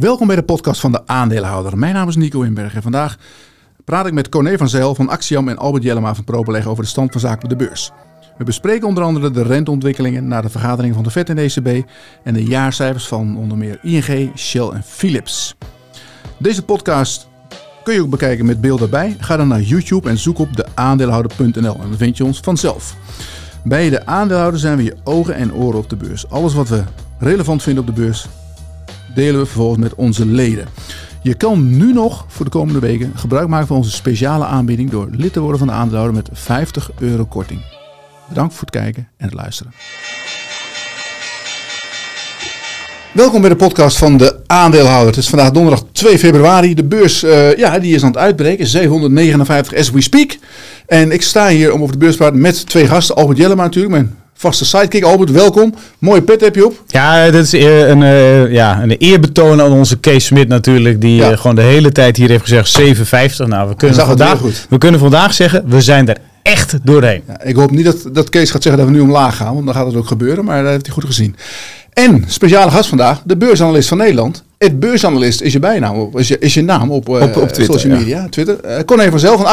Welkom bij de podcast van de aandeelhouder. Mijn naam is Nico Inberg en vandaag praat ik met Corné van Zijl van Axiom en Albert Jellema van Probeleg over de stand van zaken op de beurs. We bespreken onder andere de renteontwikkelingen na de vergadering van de FED en de ECB en de jaarcijfers van onder meer ING, Shell en Philips. Deze podcast kun je ook bekijken met beeld erbij. Ga dan naar YouTube en zoek op de aandeelhouder.nl en dan vind je ons vanzelf. Bij de aandeelhouder zijn we je ogen en oren op de beurs. Alles wat we relevant vinden op de beurs delen we vervolgens met onze leden. Je kan nu nog voor de komende weken gebruik maken van onze speciale aanbieding door lid te worden van de aandeelhouder met 50 euro korting. Bedankt voor het kijken en het luisteren. Welkom bij de podcast van de aandeelhouder. Het is vandaag donderdag 2 februari. De beurs uh, ja, die is aan het uitbreken. 759 as we speak. En ik sta hier om over de beurs te praten met twee gasten. Albert Jellema natuurlijk, mijn vaste sidekick. Albert, welkom. Mooie pet heb je op. Ja, dit is een, uh, ja, een eerbetoon aan onze Kees Smit natuurlijk. Die ja. uh, gewoon de hele tijd hier heeft gezegd 7,50. Nou, we kunnen, vandaag, we kunnen vandaag zeggen, we zijn er echt doorheen. Ja, ik hoop niet dat, dat Kees gaat zeggen dat we nu omlaag gaan. Want dan gaat het ook gebeuren. Maar dat heeft hij goed gezien. En speciale gast vandaag, de beursanalist van Nederland. Het beursanalist is je bijnaam is je, is je naam op, uh, op, op Twitter, social media, ja. Twitter. Uh, Corné van Zelf van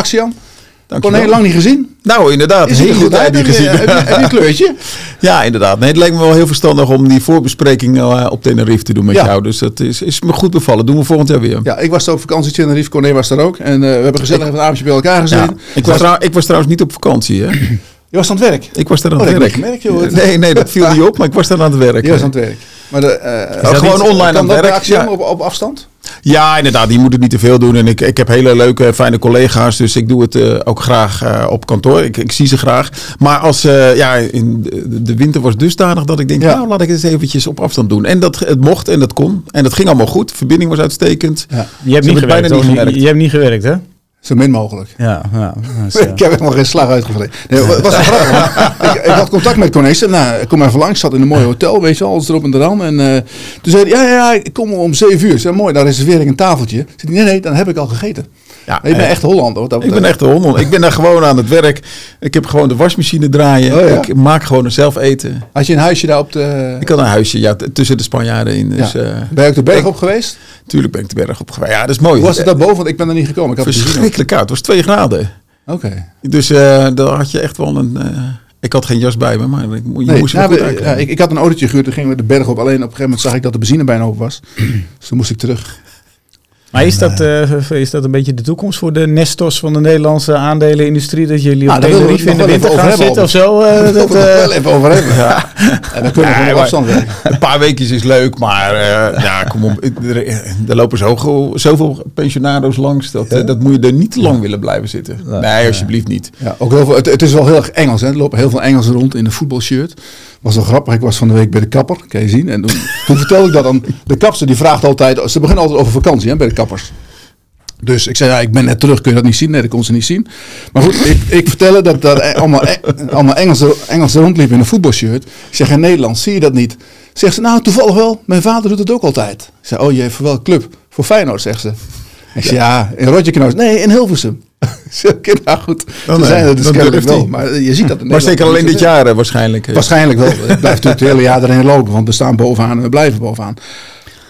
Kon heel lang niet gezien. Nou, inderdaad. Is hele tijd niet gezien. Heb je, heb je een kleurtje? ja, inderdaad. Nee, het lijkt me wel heel verstandig om die voorbespreking uh, op Tenerife te doen met ja. jou. Dus dat is, is me goed bevallen. Doen we volgend jaar weer. Ja, ik was er op vakantie. Tenerife, Corné was er ook. En uh, we hebben gezellig een avondje bij elkaar gezeten. Ja. Ik, was trouw, ik was trouwens niet op vakantie, hè. Je was aan het werk? Ik was daar aan het oh, werk. Merk, joh. Nee, nee, dat viel niet op, maar ik was daar aan het werk. Je was aan het werk. Maar de, uh, gewoon online aan het werk. Ja. Op, op afstand? Ja, inderdaad. Die moeten niet te veel doen. En ik, ik heb hele leuke, fijne collega's. Dus ik doe het uh, ook graag uh, op kantoor. Ik, ik zie ze graag. Maar als uh, ja, in de, winter was dusdanig dat ik denk, ja. nou laat ik het eens eventjes op afstand doen. En dat het mocht en dat kon. En dat ging allemaal goed. Verbinding was uitstekend. Ja. Je hebt niet gewerkt, bijna niet gewerkt. Je hebt niet gewerkt, hè? Zo min mogelijk. Ja, ja ik heb helemaal geen slag uitgevreden. Nee, was wel grappig. ik, ik, had contact met Cornelis. Nou, ik kom even langs. zat in een mooi hotel, weet je alles erop en eraan. En uh, toen zei hij, ja, ja, ja, ik kom om zeven uur. Ik zei, mooi, daar reserveer ik een tafeltje. Zei, nee, nee, dan heb ik al gegeten. Ja, ik ben echt Hollander. Dat ik ben echt Hollander. Ik ben daar gewoon aan het werk. Ik heb gewoon de wasmachine draaien. Oh, ja? Ik maak gewoon zelf eten. Had je een huisje daar op de... Ik had een huisje, ja, tussen de Spanjaarden in. Dus, ja. uh, ben je ook de berg op geweest? Tuurlijk ben ik de berg op geweest. Ja, dat is mooi. Hoe was het daarboven? Want ik ben er niet gekomen. Ik had Verschrikkelijk koud. Het was twee graden. Oké. Okay. Dus uh, daar had je echt wel een... Uh, ik had geen jas bij me, maar je nee, moest nou, we, ja, ik, ik, had een autootje gehuurd, toen gingen we de berg op. Alleen op een gegeven moment zag ik dat de benzine bijna op was. dus toen moest ik terug. Maar is dat, uh, is dat een beetje de toekomst voor de Nestos van de Nederlandse aandelenindustrie? Dat jullie nou, op Tenerife in de winter gaan zitten of zo? Uh, dat, uh, wel even over hebben. Ja. En dan kunnen we ja, afstand werken. Een paar weekjes is leuk, maar ja, kom op. Er, er lopen zo, zoveel pensionado's langs. Dat, ja? dat moet je er niet te lang willen blijven zitten. Nee, alsjeblieft niet. Ja, ook heel veel, het, het, is wel heel erg Engels. Hè. Er lopen heel veel Engelsen rond in een voetbalshirt was wel grappig. Ik was van de week bij de kapper, kan je zien. En toen, toen vertelde ik dat aan de kapster. Die vraagt altijd, ze beginnen altijd over vakantie hè, bij de kappers. Dus ik zei, ja, ik ben net terug, kun je dat niet zien? Nee, dat kon ze niet zien. Maar goed, ik, ik vertelde dat, dat allemaal, allemaal Engelsen, Engelsen rondliepen in een voetbalshirt. Ik zeg, in Nederland zie je dat niet. Zegt ze, nou toevallig wel, mijn vader doet het ook altijd. Ik zei, oh je voor welke club? Voor Feyenoord, zegt ze. Ik zei, ja, in Rotje Nee, in Hilversum. Oké, nou goed, dan, zijn er dus kennelijk wel. Maar je ziet dat Maar zeker alleen dit jaar waarschijnlijk. Waarschijnlijk wel. Het blijft natuurlijk het hele jaar erin lopen, want we staan bovenaan en we blijven bovenaan.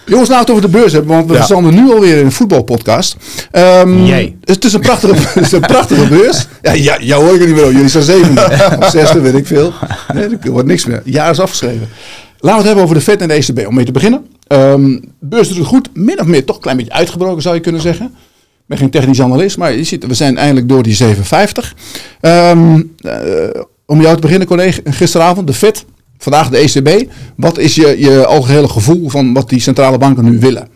Jongens, nou het over de beurs hebben, want we ja. staan nu alweer in een voetbalpodcast. Um, Jij. Het is een prachtige, het is een prachtige beurs. Ja, ja, jou hoor ik er niet meer op. Jullie zijn zevende of zesde, weet ik veel. Nee, er wordt niks meer. Jaar is afgeschreven. Laten we het hebben over de Fed en de ECB. Om mee te beginnen. Um, beurs doet goed. Min of meer toch een klein beetje uitgebroken zou je kunnen zeggen ben geen technisch analist, maar je ziet, we zijn eindelijk door die 750. Um, uh, om jou te beginnen, collega, gisteravond de FED, vandaag de ECB. Wat is je, je algehele gevoel van wat die centrale banken nu willen?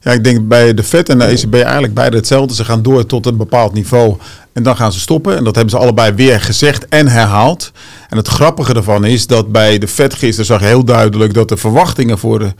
Ja, ik denk bij de FED en de ECB eigenlijk beide hetzelfde. Ze gaan door tot een bepaald niveau en dan gaan ze stoppen. En dat hebben ze allebei weer gezegd en herhaald. En het grappige ervan is dat bij de Fed gisteren zag je heel duidelijk dat de verwachtingen voor de.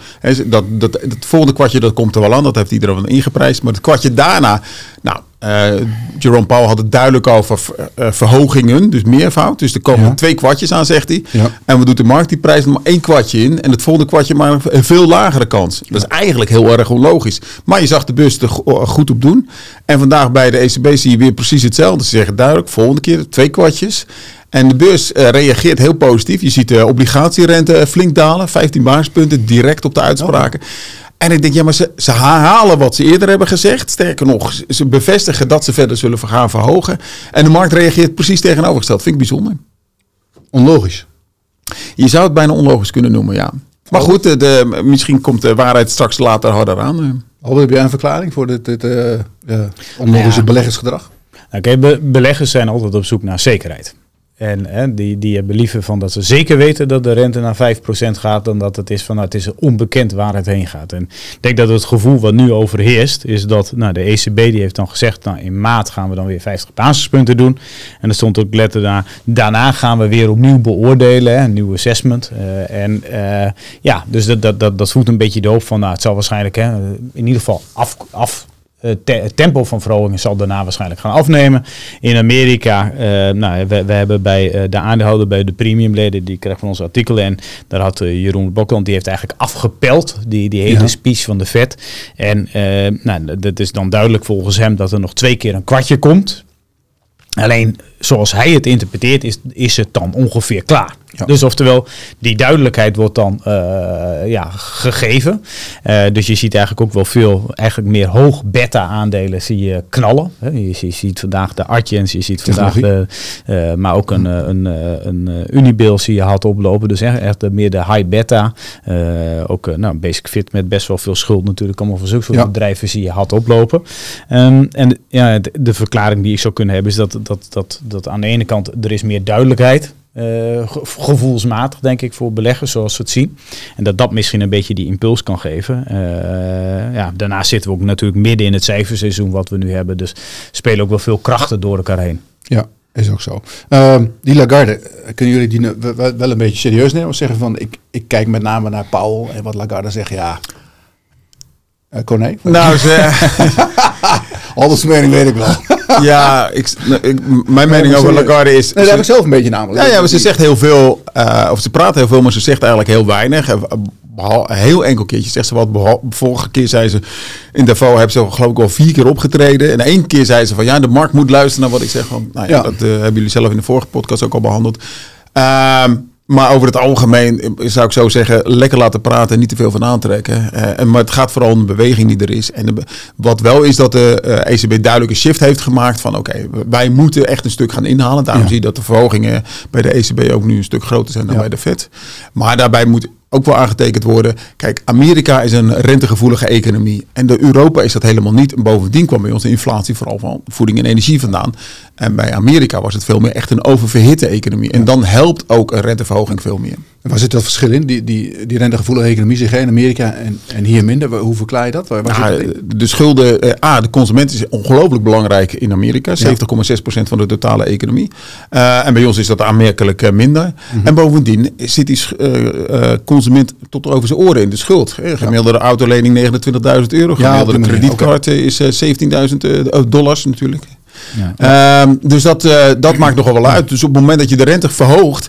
Dat, dat, het volgende kwartje dat komt er wel aan, dat heeft iedereen ingeprijsd. Maar het kwartje daarna, nou, uh, Jerome Powell had het duidelijk over uh, verhogingen, dus meervoud. Dus er komen twee kwartjes aan, zegt hij. Ja. En we doen de markt die prijs nog maar één kwartje in. En het volgende kwartje maar een veel lagere kans. Dat is eigenlijk heel erg onlogisch. Maar je zag de bus er goed op doen. En vandaag bij de ECB zie je weer precies hetzelfde. Ze zeggen duidelijk, volgende keer twee kwartjes. En de beurs uh, reageert heel positief. Je ziet de obligatierente flink dalen, 15 basispunten direct op de uitspraken. En ik denk, ja, maar ze, ze herhalen wat ze eerder hebben gezegd. Sterker nog, ze bevestigen dat ze verder zullen gaan verhogen. En de markt reageert precies tegenovergesteld. Vind ik bijzonder. Onlogisch. Je zou het bijna onlogisch kunnen noemen, ja. Maar goed, de, misschien komt de waarheid straks later harder aan. Albert, heb jij een verklaring voor dit, dit uh, onlogische beleggersgedrag? Nou, beleggers zijn altijd op zoek naar zekerheid. En hè, die, die hebben liever van dat ze zeker weten dat de rente naar 5% gaat, dan dat het is van nou, het is onbekend waar het heen gaat. En ik denk dat het gevoel wat nu overheerst, is dat nou, de ECB die heeft dan gezegd, nou, in maart gaan we dan weer 50 basispunten doen. En er stond ook letterlijk daarna gaan we weer opnieuw beoordelen, hè, een nieuw assessment. Uh, en uh, ja, dus dat, dat, dat, dat voelt een beetje de hoop van, nou, het zal waarschijnlijk hè, in ieder geval af, af het tempo van verhoging zal daarna waarschijnlijk gaan afnemen. In Amerika, uh, nou, we, we, hebben bij uh, de aandeelhouder bij de premiumleden, die krijgen van ons artikelen. En daar had uh, Jeroen Bokland, die heeft eigenlijk afgepeld, die, die hele speech van de Fed. En nou, dat is dan duidelijk volgens hem dat er nog twee keer een kwartje komt. Alleen zoals hij het interpreteert, is, is het dan ongeveer klaar. Dus oftewel, die duidelijkheid wordt dan uh, ja, gegeven. Uh, dus je ziet eigenlijk ook wel veel, eigenlijk meer hoog beta aandelen zie je knallen. Je, je ziet vandaag de Artjens, je ziet vandaag de, uh, maar ook een, een, een, een Unibil zie je hard oplopen. Dus echt, echt meer de high beta. ook nou, Basic Fit met best wel veel schuld natuurlijk. Allemaal van zulke ja. bedrijven zie je hard oplopen. Um, en ja, de, de, verklaring die ik zou kunnen hebben is dat, dat, dat, dat aan de ene kant er is meer duidelijkheid uh, gevoelsmatig, denk ik, voor beleggers zoals we het zien. En dat dat misschien een beetje die impuls kan geven. Uh, ja, daarnaast zitten we ook natuurlijk midden in het cijferseizoen wat we nu hebben. Dus spelen ook wel veel krachten door elkaar heen. Ja, is ook zo. Uh, die Lagarde, kunnen jullie die wel een beetje serieus nemen? Of zeggen van, ik, ik kijk met name naar Paul en wat Lagarde zegt, ja... Uh, Corné? Nou, ze... Alles mening weet ik wel. ja, ik, mijn mening over Lagarde is... Nee, dat heb ik zelf een beetje namelijk. Ja, ja maar ze zegt heel veel, uh, of ze praat heel veel, maar ze zegt eigenlijk heel weinig. Heel enkel keertje zegt ze wat. Vorige keer zei ze in Davos hebben ze geloof ik al vier keer opgetreden. En één keer zei ze van ja, de markt moet luisteren naar wat ik zeg. Van, nou ja, ja. dat uh, hebben jullie zelf in de vorige podcast ook al behandeld. Uh, maar over het algemeen zou ik zo zeggen, lekker laten praten, niet te veel van aantrekken. Uh, maar het gaat vooral om de beweging die er is. En wat wel is dat de uh, eh, ECB duidelijk een shift heeft gemaakt van oké, wij moeten echt een stuk gaan inhalen. Daarom zie je dat de verhogingen bij de ECB ook nu een stuk groter zijn dan bij de Fed. Maar daarbij moet ook wel aangetekend worden. Kijk, Amerika is een rentegevoelige economie. En de Europa is dat helemaal niet. En bovendien kwam bij ons de inflatie vooral van voeding en energie vandaan. En bij Amerika was het veel meer echt een oververhitte economie. En dan helpt ook een renteverhoging veel meer. En waar zit dat verschil in? Die, die, die rentegevoelige economie zich in Amerika en, en hier minder. Hoe verklaar je dat? Waar, waar ja, de schulden, eh, A, de consument is ongelooflijk belangrijk in Amerika. 70,6% van de totale economie. Uh, en bij ons is dat aanmerkelijk uh, minder. En bovendien zit die uh, consument tot over zijn oren in de schuld. Gemiddelde ja. autolening 29.000 euro. Gemiddelde kredietkaart is 17.000 dollars natuurlijk. Ja. Um, dus dat, uh, dat maakt nogal wel uit. Dus op het moment dat je de rente verhoogt,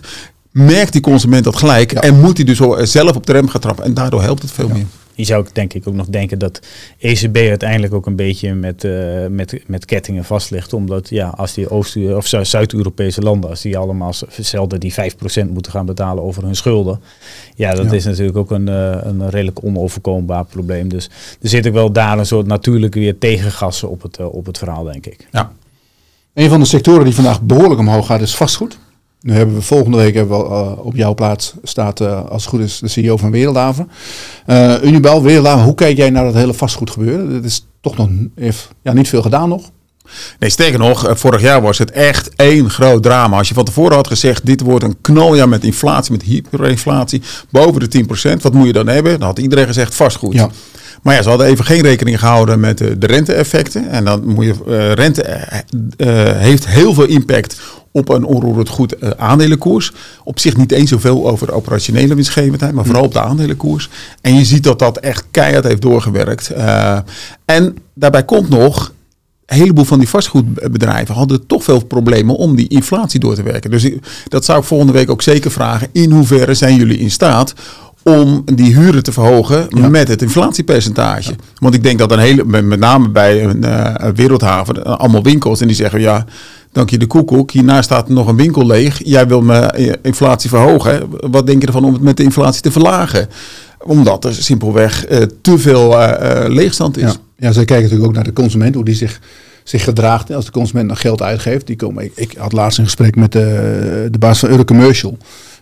merkt die consument dat gelijk. En moet hij dus zelf op de rem gaan trappen. En daardoor helpt het veel meer. Je zou denk ik ook nog denken dat ECB uiteindelijk ook een beetje met, uh, met, met kettingen vast ligt. Omdat ja, als die Oost- of Zuid-Europese landen, als die allemaal zelden die 5% moeten gaan betalen over hun schulden. Ja, dat is natuurlijk ook een, uh, een redelijk onoverkombaar probleem. Dus er zit ook wel daar een soort natuurlijke weer tegengassen op het, uh, op het verhaal, denk ik. Ja. Een van de sectoren die vandaag behoorlijk omhoog gaat is vastgoed. Nu hebben we volgende week hebben we, uh, op jouw plaats staat uh, als het goed is de CEO van Wereldhaven. Uh, Unibel, Wereldhaven, hoe kijk jij naar dat hele vastgoed gebeuren? Dat is toch nog heeft, ja, niet veel gedaan nog. Nee, sterker nog, vorig jaar was het echt één groot drama. Als je van tevoren had gezegd, dit wordt een knaljaar met inflatie, met hyperinflatie, boven de 10%, wat moet je dan hebben? Dan had iedereen gezegd vastgoed. Ja. Maar ja, ze hadden even geen rekening gehouden met de, de rente-effecten. En dan moet je, uh, rente uh, heeft heel veel impact op een onroerend goed aandelenkoers. Op zich niet eens zoveel over de operationele winstgevendheid, maar vooral op de aandelenkoers. En je ziet dat dat echt keihard heeft doorgewerkt. En daarbij komt nog, een heleboel van die vastgoedbedrijven hadden toch veel problemen om die inflatie door te werken. Dus dat zou ik volgende week ook zeker vragen. In hoeverre zijn jullie in staat om die huren te verhogen met het inflatiepercentage. Want ik denk dat een hele, met name bij een uh, wereldhaven, allemaal winkels en die zeggen ja dank je de koekoek. Hierna staat nog een winkel leeg. Jij wil mijn inflatie verhogen. Wat denk je ervan om het met de inflatie te verlagen? Omdat er simpelweg eh, te veel eh, eh, leegstand is. Ja. ja, zij kijken natuurlijk ook naar de consument, hoe die zich, zich gedraagt. Als de consument nog geld uitgeeft, die komen, ik, ik had laatst een gesprek met de, de baas van Eurocommercial.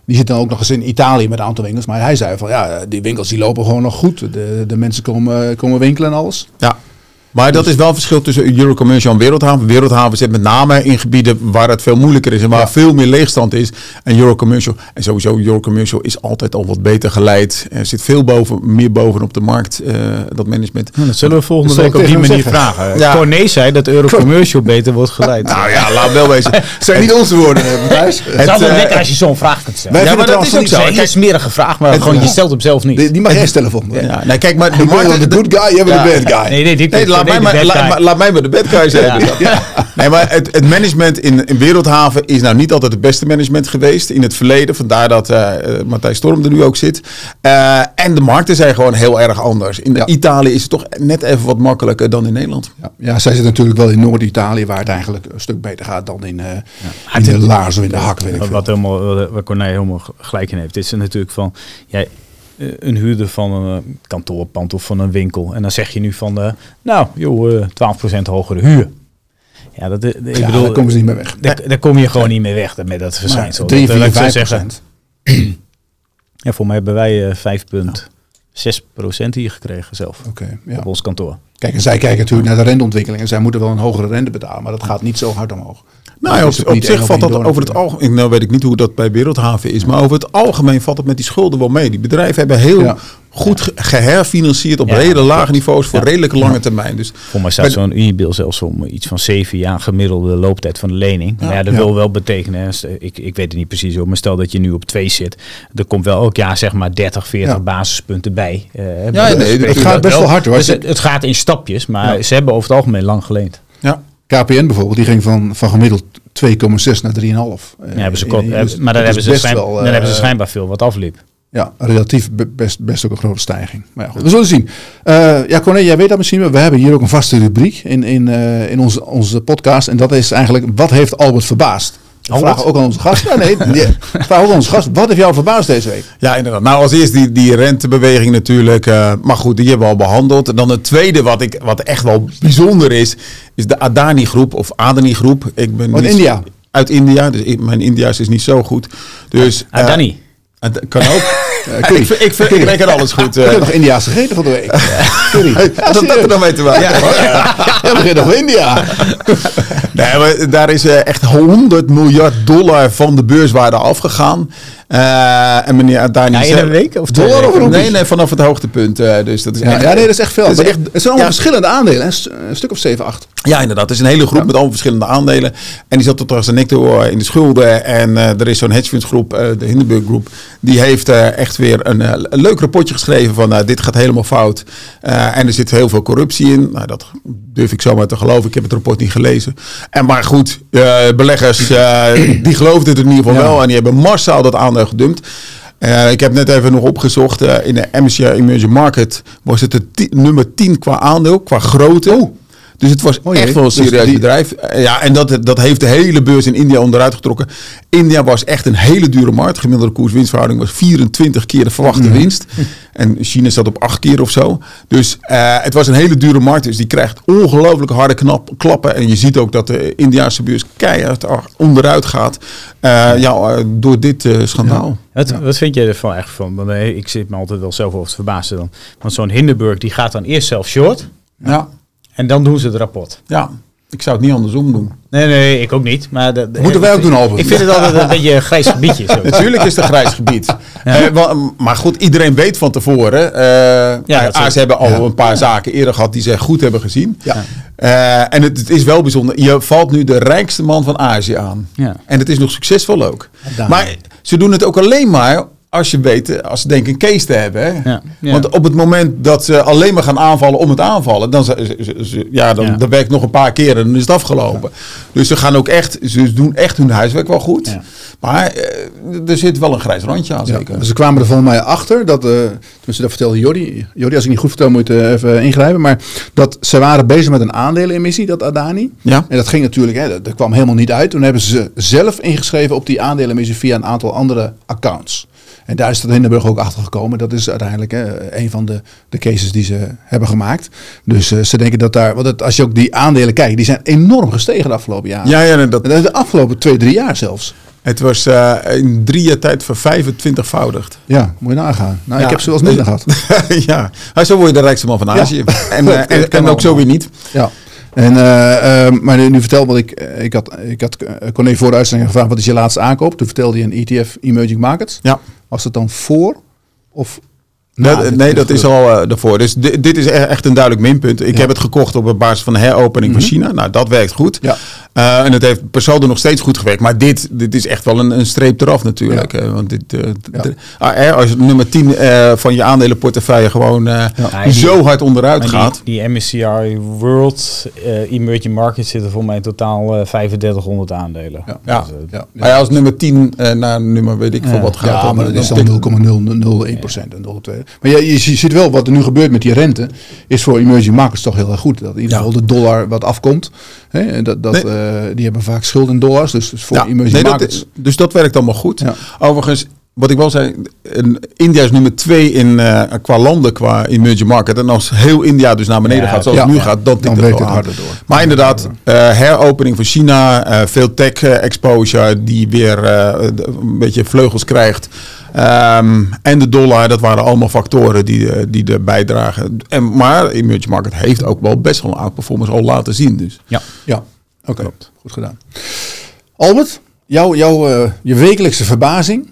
Die zit dan ook nog eens in Italië met een aantal winkels. Maar hij zei van ja, die winkels die lopen gewoon nog goed. De, de mensen komen, komen winkelen en alles. Ja. Maar dat is wel een verschil tussen Eurocommercial en Wereldhaven. Wereldhaven zit met name in gebieden waar het veel moeilijker is en waar Ja. veel meer leegstand is. En Eurocommercial, en sowieso Eurocommercial is altijd al wat beter geleid. Er zit veel boven, meer bovenop de markt, eh, dat management. Nou, dat zullen we volgende week op die manier zeggen. vragen. Ja. Corné zei dat Eurocommercial beter wordt geleid. Nou ja, laat wel wezen. Het zijn niet onze woorden, eh, het is altijd eh, lekker als je zo'n vraag kunt stellen. Ja, maar dat is ook zo. Het is meer een gevraagd, maar Het- gewoon, je stelt hem zelf niet. Die, die mag jij stellen volgende week. Ja, nou kijk, maar de de good guy, jij bent de bad guy. Nee, nee, Nee, mij maar, laat, guy. maar- laat mij maar de bad guy zijn. Nee, maar het, het management in, in Wereldhaven is nou niet altijd het beste management geweest in het verleden. Vandaar dat eh eh, Matthijs Storm er nu ook zit. Eh, en de markten zijn gewoon heel erg anders. In Ja. Italië is het toch net even wat makkelijker dan in Nederland. Ja, ja, zij zit natuurlijk wel in Noord-Italië, waar het eigenlijk een stuk beter gaat dan in, eh in Het- de laars of in de hak. Weet ik Wat, helemaal, wat- waar Corné helemaal gelijk in heeft, is er natuurlijk van jij, een huurder van een eh, kantoorpand of van een winkel. En dan zeg je nu van, eh, nou joh, eh, 12% hogere huur. Ja, dat, eh, ik Ja, bedoel, daar komen ze niet meer weg. daar, daar kom je gewoon niet meer weg met dat verschijnsel. 3, Dat, eh, 4, laat ik zo 5 zeggen. procent. Ja, voor mij hebben wij eh 5,6% hier gekregen zelf Oké, ja. op ons kantoor. Kijk, en zij kijken natuurlijk naar de renteontwikkeling. En zij moeten wel een hogere rente betalen, maar dat gaat niet zo hard omhoog. Nou, ja, op, zich valt dat over het algemeen. Nou weet ik niet hoe dat bij Wereldhaven is, maar over het algemeen valt het met die schulden wel mee. Die bedrijven hebben heel Ja. Goed ge- geherfinancierd op Ja, hele lage niveaus voor Ja. redelijk lange termijn. Dus Voor mij staat zo'n Unibil zelfs om iets van zeven jaar gemiddelde looptijd van de lening. Maar ja, dat Ja. wil wel betekenen, hè, ik, ik weet het niet precies hoor, maar stel dat je nu op twee zit, er komt wel elk jaar zeg maar 30, 40 Ja. basispunten bij. Eh, Ja, nee, het gaat best wel hard, hoor. Dus het, het gaat in stapjes, maar Ja. ze hebben over het algemeen lang geleend. ja, KPN bijvoorbeeld, die ging van, van gemiddeld 2,6 naar 3,5. Eh, Ja, hebben ze in- kort, eh, maar dan dat hebben, ze best schijn- wel, dan eh, hebben ze schijnbaar veel wat afliep. Ja, relatief be- best, best ook een grote stijging. Maar ja, goed, we zullen zien. Eh, ja, Corné, jij weet dat misschien wel. We hebben hier ook een vaste rubriek in, in, eh, in onze, onze podcast. En dat is eigenlijk, wat heeft Albert verbaasd? Albert? vragen ook aan onze gast. Ja, nee, we vragen ook aan onze gast. Wat heeft jou verbaasd deze week? Ja, inderdaad. Nou, als eerst die, die rentebeweging natuurlijk. eh, maar goed, die hebben we al behandeld. En dan het tweede wat, ik, wat echt wel bijzonder is, is de Adani-groep of Adani-groep. Ik ben Uit niet- India. Uit India, dus ik- mijn India's is niet zo goed. Dus, eh, Adani. Het kan ook. je- ik, ik, ik reken alles goed. Ik eh. heb nog India's gegeten van de week. Sorry. Had dat er dan mee te maken? Ja, we beginnen nog India. Nee, maar daar is eh, echt 100 miljard dollar van de beurswaarde afgegaan. Eh, en meneer Adani Ja, in een week of twee Dollar of weken? roepies? Nee, nee, vanaf het hoogtepunt. eh, dus dat is Ja, echt, ja, nee, dat is echt veel. is echt- het zijn allemaal verschillende aandelen. Een stuk of 7, 8. Ja, inderdaad. Het is een hele groep met allemaal verschillende aandelen. En die zat tot als een nek door in de schulden. En eh, er is zo'n hedgefondsgroep, de Hindenburg Group. Die heeft echt weer een, een leuk rapportje geschreven van dit gaat helemaal fout. En er zit heel veel corruptie in. Nou, dat durf ik zomaar te geloven. Ik heb het rapport niet gelezen. En maar goed, eh, beleggers eh, die geloofden het in ieder geval Ja. wel. En die hebben massaal dat aandeel gedumpt. Eh, ik heb net even nog opgezocht. in de MSCI Emerging Market was het de nummer 10 qua aandeel, qua grootte. Oh. Dus het was Oh echt wel een Dus serieus die- bedrijf. Eh, Ja, en dat, dat heeft de hele beurs in India onderuit getrokken. India was echt een hele dure markt. Gemiddelde koers-winstverhouding was 24 keer de verwachte Mhm. winst. En China zat op 8 keer of zo. Dus eh, het was een hele dure markt. Dus die krijgt ongelooflijk harde knap, klappen. En je ziet ook dat de Indiaanse beurs keihard onderuit gaat. eh, ja, door dit eh, schandaal. Wat, wat vind je ervan echt van? Want, ik zit me altijd wel zelf over te verbazen dan. Want zo'n Hindenburg die gaat dan eerst zelf short Ja. En dan doen ze het rapport. ja, ik zou het niet andersom doen. Nee, nee, ik ook niet. Maar dat, Moeten wij ook doen, Albert. Ik vind het altijd een beetje een grijs gebiedje. Zo. Natuurlijk is het een grijs gebied. Eh, maar goed, iedereen weet van tevoren. eh Ja, ze hebben al ja. een paar zaken eerder gehad die ze goed hebben gezien. Ja. Eh, en het, het is wel bijzonder. Je valt nu de rijkste man van Azië aan. Ja. En het is nog succesvol ook. Maar ze doen het ook alleen maar als je weet, als ze denken een case te hebben. Hè? Ja, ja. Want op het moment dat ze alleen maar gaan aanvallen om het aanvallen, dan, ja, dan, Ja. dan werkt nog een paar keer en dan is het afgelopen. Dus ze gaan ook echt, ze doen echt hun huiswerk wel goed. Maar eh, er zit wel een grijs randje aan, zeker. dus ze kwamen er volgens mij achter dat, eh tenminste dat vertelde Jordi. Jordi, als ik niet goed vertel moet je even ingrijpen. Maar dat ze waren bezig met een aandelenemissie, dat Adani. Ja. En dat ging natuurlijk, hè, dat, dat kwam helemaal niet uit. Toen hebben ze zelf ingeschreven op die aandelenemissie via een aantal andere accounts. En daar is de Hindenburg ook achter gekomen. Dat is uiteindelijk hè, een van de, de cases die ze hebben gemaakt. Dus eh, ze denken dat daar, want het- als je ook die aandelen kijkt, die zijn enorm gestegen de afgelopen jaren. Ja, ja, en dat, dat de afgelopen twee, drie jaar zelfs. het was eh, in drie jaar tijd voor 25-voudigd. Ja, moet je nagaan. Nou, Ja. ik heb ze wel eens minder gehad. ja, zo word je de rijkste man van Azië. En, eh, en, en ook zo weer niet. Ja. En, maar nu, nu vertel wat ik, ik had, ik had Corné voor de uitzending gevraagd, wat is je laatste aankoop? Toen vertelde je een ETF Emerging Markets. Ja. Was het dan voor of Nee, dit- nee, dit dat is al eh daarvoor. Dus di- dit is e- echt een duidelijk minpunt. Ik Ja. heb het gekocht op basis van de heropening van China. Nou, dat werkt goed. Ja. Eh, en het heeft per saldo nog steeds goed gewerkt. Maar dit, dit is echt wel een, een streep eraf natuurlijk. Ja. Eh, want dit, eh, ah, als nummer 10 eh, van je aandelenportefeuille gewoon eh, Ja, die- zo hard onderuit gaat. die, die MSCI World Emerging Markets zitten voor mij in totaal eh 3500 aandelen. Ja. Dus, Ja, Maar ja, als nummer 10 eh, naar nummer weet ik veel Ja. wat gaat. Ja, dan- maar dat is dan dan tikt- 0,001 procent en 0,2. Maar je, je ziet wel wat er nu gebeurt met die rente. Is voor emerging markets toch heel erg goed. Dat in ieder Ja. geval de dollar wat afkomt. Hè, en dat, dat, Nee. eh, die hebben vaak schulden in dollars. Dus, dus voor Ja, emerging nee, dat- markets. dus dat werkt allemaal goed. Ja. Overigens, wat ik wel zei, een- India is nummer twee in, eh, qua landen, qua emerging market. En als heel India dus naar beneden Ja, gaat, zoals ja, het nu ja. gaat, dan, Dan tikt werkt wel het harder door. Maar inderdaad, eh, heropening van China, eh, veel tech exposure die weer eh, een beetje vleugels krijgt. Ehm, en de dollar, dat waren allemaal factoren die, eh, die er bijdragen. En, maar emerging market heeft ook wel best wel een outperformance al laten zien. Dus. ja. Ja, oké. Goed gedaan. Albert, jouw jouw eh, je wekelijkse verbazing.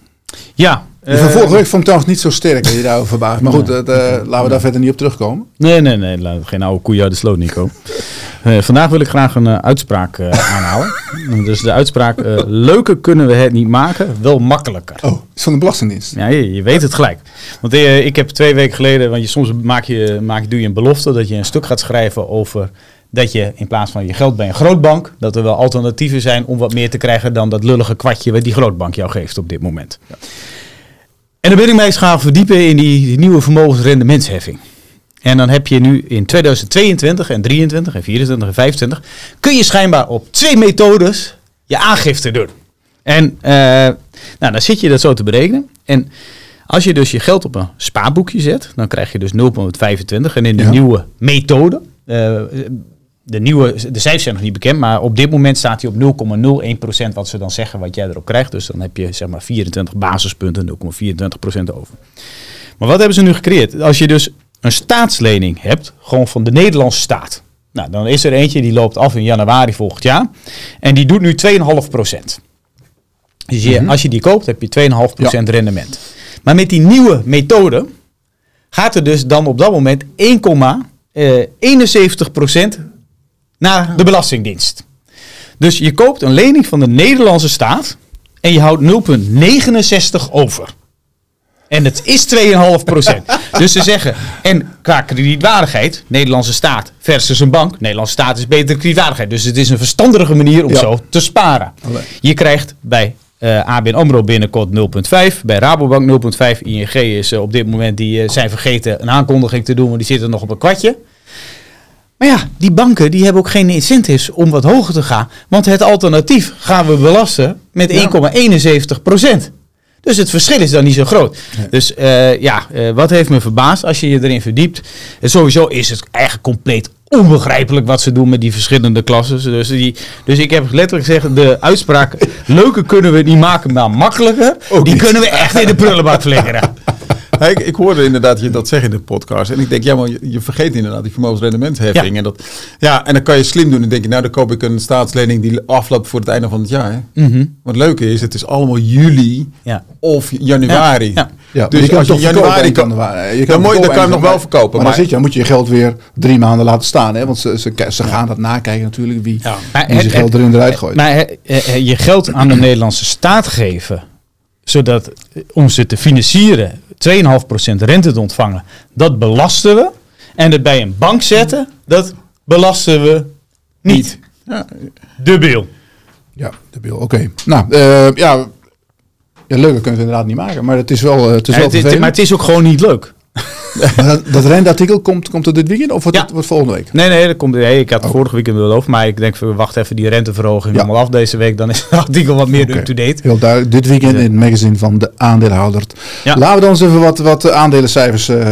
ja De eh, van vorige week vond ik trouwens niet zo sterk dat je daarover verbaasd. Maar goed, dat, laten we daar verder niet op terugkomen. Nee, nee, nee. laat- Geen oude koeien uit de sloot, Nico. Eh, vandaag wil ik graag een eh, uitspraak eh, aanhalen. Dus de uitspraak, leuker kunnen we het niet maken, wel makkelijker. Oh, is van de Belastingdienst. Ja, je, je weet het gelijk. Want ik heb twee weken geleden, want je, soms maak je, maak, doe je een belofte dat je een stuk gaat schrijven over dat je in plaats van je geld bij een grootbank, dat er wel alternatieven zijn om wat meer te krijgen dan dat lullige kwartje wat die grootbank jou geeft op dit moment. En dan ben ik mij eens gaan verdiepen in die, die nieuwe vermogensrendementsheffing. En dan heb je nu in 2022 en 23 en 24 en 25 kun je schijnbaar op twee methodes je aangifte doen. En eh, nou, dan zit je dat zo te berekenen. En als je dus je geld op een spaarboekje zet, dan krijg je dus 0,25. En in de Ja. nieuwe methode, eh, de, nieuwe, de cijfers zijn nog niet bekend, maar op dit moment staat hij op 0,01% wat ze dan zeggen wat jij erop krijgt. Dus dan heb je zeg maar 24 basispunten, 0,24% over. Maar wat hebben ze nu gecreëerd? Als je dus een staatslening hebt, gewoon van de Nederlandse staat. Nou, dan is er eentje die loopt af in januari volgend jaar. En die doet nu 2,5%. Dus je, als je die koopt, heb je 2,5% rendement. Maar met die nieuwe methode gaat er dus dan op dat moment 1,71% naar de Belastingdienst. Dus je koopt een lening van de Nederlandse staat en je houdt 0,69 over. En het is 2,5%. dus ze zeggen, en qua kredietwaardigheid, Nederlandse staat versus een bank. Nederlandse staat is betere kredietwaardigheid. Dus het is een verstandige manier om Ja. zo te sparen. Je krijgt bij eh ABN AMRO binnenkort 0,5. Bij Rabobank 0,5. ING is eh, op dit moment, die eh, zijn vergeten een aankondiging te doen, want die zitten nog op een kwartje. Maar ja, die banken die hebben ook geen incentives om wat hoger te gaan. Want het alternatief gaan we belasten met 1,71 Dus het verschil is dan niet zo groot. Dus eh, ja, eh, wat heeft me verbaasd als je je erin verdiept? En sowieso is het eigenlijk compleet onbegrijpelijk wat ze doen met die verschillende klassen. Dus, die, dus ik heb letterlijk gezegd, de uitspraak... leuker kunnen we niet maken, maar makkelijker... die kunnen we echt in de prullenbak flikkeren. Ja, ik, ik hoorde inderdaad je dat zeggen in de podcast. En ik denk, ja, maar je, je vergeet inderdaad die vermogensrendementsheffing. Ja. En, dat, ja, en dan kan je slim doen. En denk je, nou, dan koop ik een staatslening die afloopt voor het einde van het jaar. Mhm. Wat leuke is, het is allemaal juli Ja. of januari. Ja, ja. Ja, maar Dus je kan als je januari kan, wa- je dan, moet je- dan kan je hem nog wel verkopen. Maar, Maar, dan, zit je, dan moet je je geld weer drie maanden laten staan. Hè? Want ze, ze, ze gaan dat nakijken natuurlijk. Wie, zijn geld erin eruit gooit. Maar eh, eh, je geld aan de Nederlandse staat geven, zodat eh, om ze te financieren 2,5% rente te ontvangen, dat belasten we. En het bij een bank zetten, dat belasten we niet. ja, Dubbel. Ja, de bil. Oké. Nou, eh, ja, ja, leuker kunnen we het inderdaad niet maken. Maar het is wel, eh, het is Ja, wel het- het- vervelend. maar het is ook gewoon niet leuk. Maar dat, dat rentartikel komt, komt er dit weekend of wordt Ja. het wordt volgende week? Nee, nee, dat komt, nee ik had Oh. vorige weekend beloofd, maar ik denk, we wachten even die renteverhoging Ja. allemaal af deze week. Dan is het artikel wat meer up-to-date. Heel duidelijk. Dit weekend in het magazine van de aandeelhouder. Ja. Laten we dan eens even wat, wat aandelencijfers eh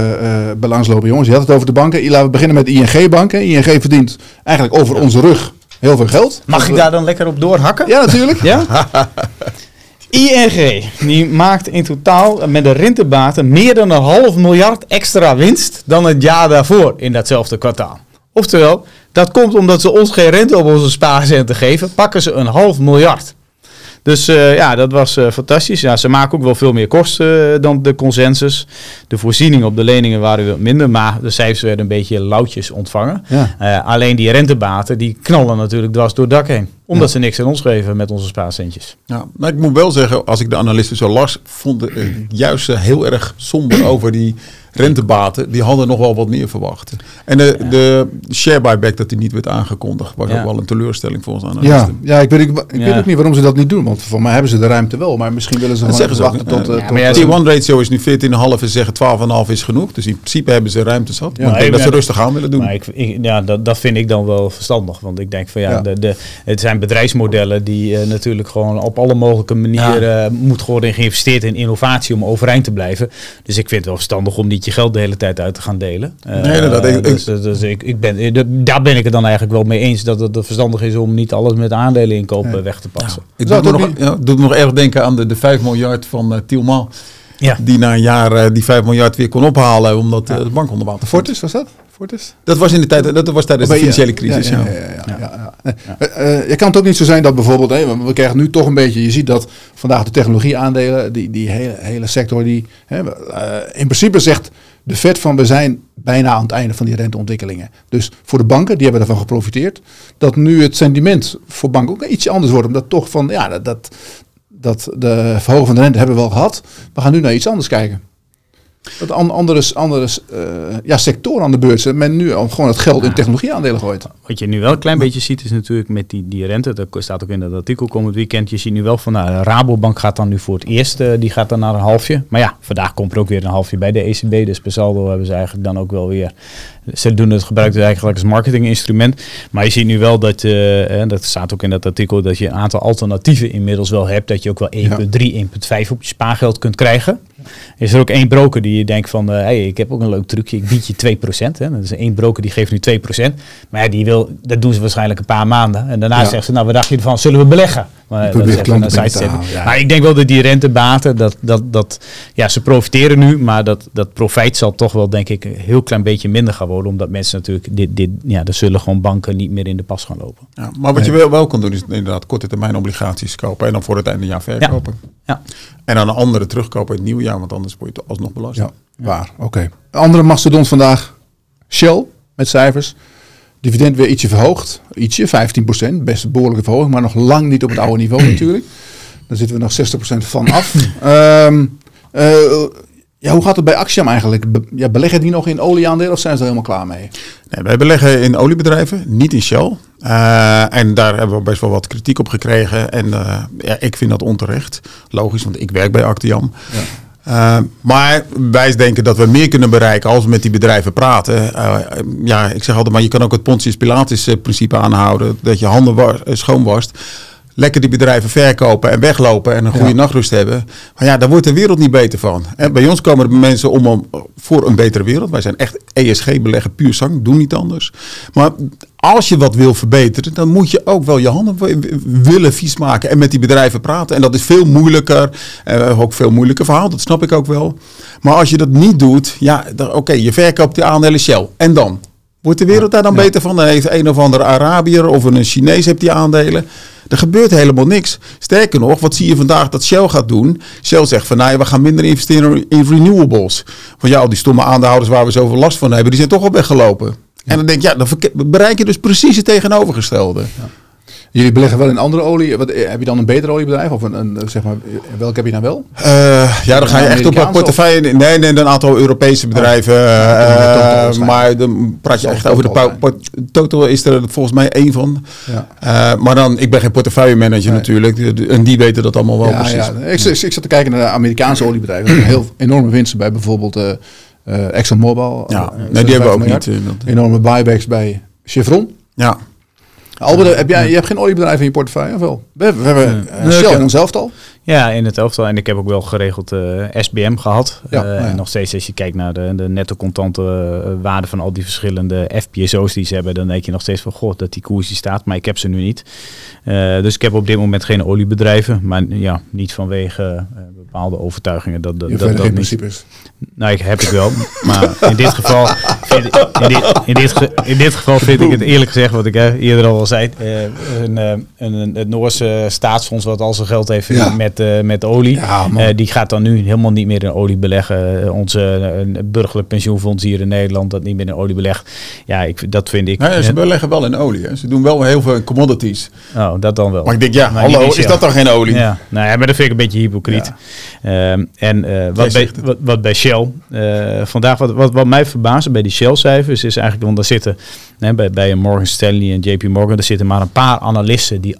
belangslopen, jongens. Je had het over de banken. Laten we beginnen met ING banken. ING verdient eigenlijk over onze rug heel veel geld. Mag ik daar dan lekker op doorhakken? Ja, natuurlijk. Ja? ING die maakt in totaal met de rentebaten meer dan een half miljard extra winst dan het jaar daarvoor in datzelfde kwartaal. Oftewel, dat komt omdat ze ons geen rente op onze spaarcenten geven, pakken ze een half miljard. Dus eh, ja, dat was eh, fantastisch. Ja, ze maken ook wel veel meer kosten eh, dan de consensus. De voorzieningen op de leningen waren wat minder, maar de cijfers werden een beetje lauwtjes ontvangen. Ja. Alleen die rentebaten die knallen natuurlijk dwars door het dak heen. Omdat ze niks aan ons geven met onze spaarcentjes. Ja, maar ik moet wel zeggen, als ik de analisten zo las, vond ik eh, juist heel erg somber over die rentebaten. Die hadden nog wel wat meer verwacht. En de, de share buyback dat die niet werd aangekondigd, was Ja. ook wel een teleurstelling voor ons Ja, analisten. ja, ik, weet, ik, ik Ja. weet ook niet waarom ze dat niet doen. Want voor mij hebben ze de ruimte wel. Maar misschien willen ze Dat gewoon zeggen wachten tot... ja. eh, Ja, tot maar ja, Tier 1 ratio is nu 14,5 en ze zeggen 12,5 is genoeg. Dus in principe hebben ze ruimte zat. Ja, maar ik denk dat ze rustig aan willen doen. Maar ik, ik- ja, dat, dat vind ik dan wel verstandig. Want ik denk van ja, Ja. De, de, het zijn bedrijfsmodellen die eh, natuurlijk gewoon op alle mogelijke manieren eh, moet worden geïnvesteerd in innovatie om overeind te blijven. Dus ik vind het wel verstandig om niet je geld de hele tijd uit te gaan delen. Eh, Nee, inderdaad. Ik- dus dus, dus ik, ik ben, eh, de- daar ben ik het dan eigenlijk wel mee eens dat het verstandig is om niet alles met aandelen inkopen Ja. weg te passen. Ik Zou doe me nog, ja, doet me nog erg denken aan de, de 5 miljard van uh, Tielman. Ja. Die na een jaar eh, die 5 miljard weer kon ophalen omdat eh, de bank onder water. Fortis was dat? Fortis? Dat was in de tijd, dat was tijdens de je- financiële crisis. Ja, Ja, ja, ja, ja, ja, ja. Nee, eh, je kan het ook niet zo zijn dat bijvoorbeeld, hè, we krijgen nu toch een beetje, je ziet dat vandaag de technologieaandelen, die, die hele, hele sector, die hè, in principe zegt de Fed van we zijn bijna aan het einde van die renteontwikkelingen. Dus voor de banken, die hebben ervan geprofiteerd, dat nu het sentiment voor banken ook ietsje anders wordt, omdat toch van, ja, dat, dat, dat de verhoging van de rente hebben we wel gehad, we gaan nu naar iets anders kijken. Dat an- andere, andere eh, ja, sectoren aan de beurs, men nu al gewoon het geld in technologieaandelen gooit. Wat je nu wel een klein beetje ziet is natuurlijk met die, die rente, dat staat ook in dat artikel komend weekend, je ziet nu wel van nou, Rabobank gaat dan nu voor het eerst, eh, die gaat dan naar een halfje. Maar ja, vandaag komt er ook weer een halfje bij de ECB, dus per saldo hebben ze eigenlijk dan ook wel weer, ze doen het gebruik dus eigenlijk als marketinginstrument. Maar je ziet nu wel dat, eh, eh, dat staat ook in dat artikel, dat je een aantal alternatieven inmiddels wel hebt, dat je ook wel 1,3, 1,5 op je spaargeld kunt krijgen. Is er ook één broker die je denkt van, eh, hey, ik heb ook een leuk trucje, ik bied je 2%. Hè. Dat is één broker die geeft nu 2%. Maar ja, die wil, dat doen ze waarschijnlijk een paar maanden. En daarna Ja. zeggen ze, nou wat dacht je ervan, zullen we beleggen? Maar, dat is een sidestep. ja. maar ik denk wel dat die rentebaten, dat, dat, dat, ja, ze profiteren nu, maar dat, dat profijt zal toch wel denk ik een heel klein beetje minder gaan worden. Omdat mensen natuurlijk, dit, dit, ja, er zullen gewoon banken niet meer in de pas gaan lopen. Ja, maar wat je wel, wel kan doen is inderdaad korte termijn obligaties kopen en dan voor het einde jaar verkopen. Ja. En dan een andere terugkopen in het nieuwe jaar, want anders word je alsnog belast. Ja, waar. Oké. Andere mastodont vandaag. Shell met cijfers. Dividend weer ietsje verhoogd. Ietsje, 15%. Best een behoorlijke verhoging, maar nog lang niet op het oude niveau natuurlijk. Daar zitten we nog 60% van af. Ehm, eh, ja, hoe gaat het bij Axiom eigenlijk? Be- ja, beleggen die nog in olieaandelen of zijn ze er helemaal klaar mee? Nee, wij beleggen in oliebedrijven, niet in Shell. Eh, en daar hebben we best wel wat kritiek op gekregen. En eh, ja, ik vind dat onterecht. Logisch, want ik werk bij Actiam. Eh, maar wij denken dat we meer kunnen bereiken als we met die bedrijven praten. Eh, ja, ik zeg altijd maar, je kan ook het Pontius Pilatus eh, principe aanhouden. Dat je handen schoon wast. Lekker die bedrijven verkopen en weglopen en een goede Ja. nachtrust hebben. Maar ja, daar wordt de wereld niet beter van. En bij ons komen er mensen om, om voor een betere wereld. Wij zijn echt ESG-beleggen, puur zang, doen niet anders. Maar als je wat wil verbeteren, dan moet je ook wel je handen willen vies maken en met die bedrijven praten. En dat is veel moeilijker. Eh, ook veel moeilijker verhaal, dat snap ik ook wel. Maar als je dat niet doet, ja, oké, je verkoopt die aandelen Shell. En dan? Wordt de wereld daar dan beter van? Dan heeft een of andere Arabier of een Chinees heeft die aandelen. Er gebeurt helemaal niks. Sterker nog, wat zie je vandaag dat Shell gaat doen? Shell zegt van, nou ja, we gaan minder investeren in renewables. Van ja, al die stomme aandeelhouders waar we zoveel last van hebben, die zijn toch al weggelopen. En dan denk je, ja, dan bereik je dus precies het tegenovergestelde. Jullie beleggen wel in andere olie. Wat, eh, heb je dan een beter oliebedrijf? Of een, een, eh, zeg maar, eh, welke heb je nou wel? Ja, dan ga je echt op een portefeuille. Nee, nee, een aantal Europese bedrijven. Total waarschijnlijk. maar dan praat je echt over de Total is er volgens mij één van. Ja. Maar dan, ik ben geen portefeuillemanager Nee. natuurlijk. En die weten dat allemaal wel ja, precies. ja. Ik, ik, ik zat te kijken naar de Amerikaanse oliebedrijven. Er heel enorme winsten bij bijvoorbeeld ExxonMobil. Ja, nee, die hebben we ook miljard. niet. Enorme buybacks bij Chevron. Ja, Albert, heb jij, je hebt geen oliebedrijf in je portefeuille, of wel? We, we hebben Nee, Shell in ons elftal. Ja, in het elftal. En ik heb ook wel geregeld eh, SBM gehad. Ja, Eh, nou ja. En nog steeds als je kijkt naar de, de netto contante waarde van al die verschillende FPSO's die ze hebben, dan denk je nog steeds van god dat die koers die staat. Maar ik heb ze nu niet. Dus ik heb op dit moment geen oliebedrijven. Maar ja, niet vanwege bepaalde overtuigingen. Dat, dat, Je dat, niet. Nou, ik heb ik wel. Maar in dit geval, in, dit, in, dit, ge- in dit geval vind ik het eerlijk gezegd, wat ik eh, eerder al zei, eh, een, eh, een, een, het Noorse staatsfonds wat al zijn geld heeft Ja. met, eh, met olie, Ja, die gaat dan nu helemaal niet meer in olie beleggen. Onze burgerlijk pensioenfonds hier in Nederland dat niet meer in olie belegt. Ja, ik, dat vind ik. Nee, ze beleggen wel in olie. Hè. Ze doen wel heel veel commodities. oh, dat dan wel. Maar ik denk, ja, Maar hallo, niet is dat dan geen olie? Ja, nou ja, maar dat vind ik een beetje hypocriet. Ehm, en eh, wat, bij, wat, wat bij Shell, eh, vandaag wat, wat, wat mij verbaasde bij die Shell-cijfers is eigenlijk, want daar zitten hè, bij, bij een Morgan Stanley en JP Morgan, er zitten maar een paar analisten die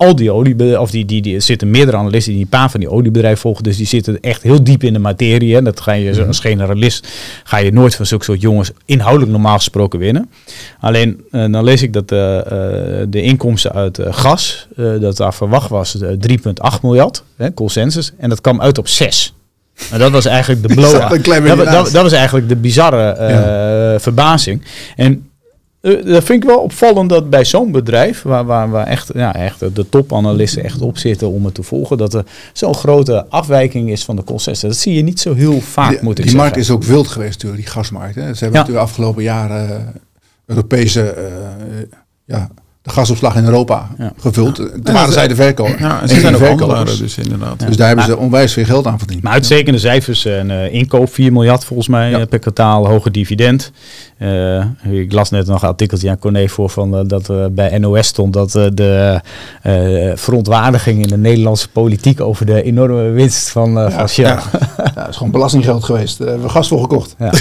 al die olie, of die, die, die er zitten meerdere analisten die een paar van die oliebedrijven volgen, dus die zitten echt heel diep in de materie. En dat ga je zo als generalist ga je nooit van zulke soort jongens inhoudelijk normaal gesproken winnen. Alleen eh, dan lees ik dat eh, eh, de inkomsten uit gas, dat daar verwacht was eh, 3,8 miljard, hè, consensus, en dat kwam uit op 6. En dat was eigenlijk de blow. dat, dat, dat was eigenlijk de bizarre verbazing. En dat vind ik wel opvallend dat bij zo'n bedrijf, waar, waar, waar echt, ja, echt de topanalisten echt op zitten om het te volgen, dat er zo'n grote afwijking is van de consensus. Dat zie je niet zo heel vaak, Die, moet ik die zeggen. markt is ook wild geweest natuurlijk, die gasmarkt. Hè. Ze hebben Ja. natuurlijk afgelopen jaren eh, Europese eh, ja, de gasopslag in Europa Ja. gevuld. Toen waren zij de verkoper. Ja, en ze zijn de ook verkopers. dus inderdaad. Dus daar hebben ze onwijs veel geld aan verdiend. Maar uitstekende cijfers. Een eh, inkoop 4 miljard volgens mij Ja. eh, per kwartaal. Hoge dividend. Eh, ik las net nog een artikeltje aan Corné voor van eh, dat eh, bij NOS stond dat eh, de eh, verontwaardiging in de Nederlandse politiek over de enorme winst van, eh, van Shell. ja. Ja, dat is gewoon belastinggeld geweest. Daar hebben we gas voor gekocht. Ja.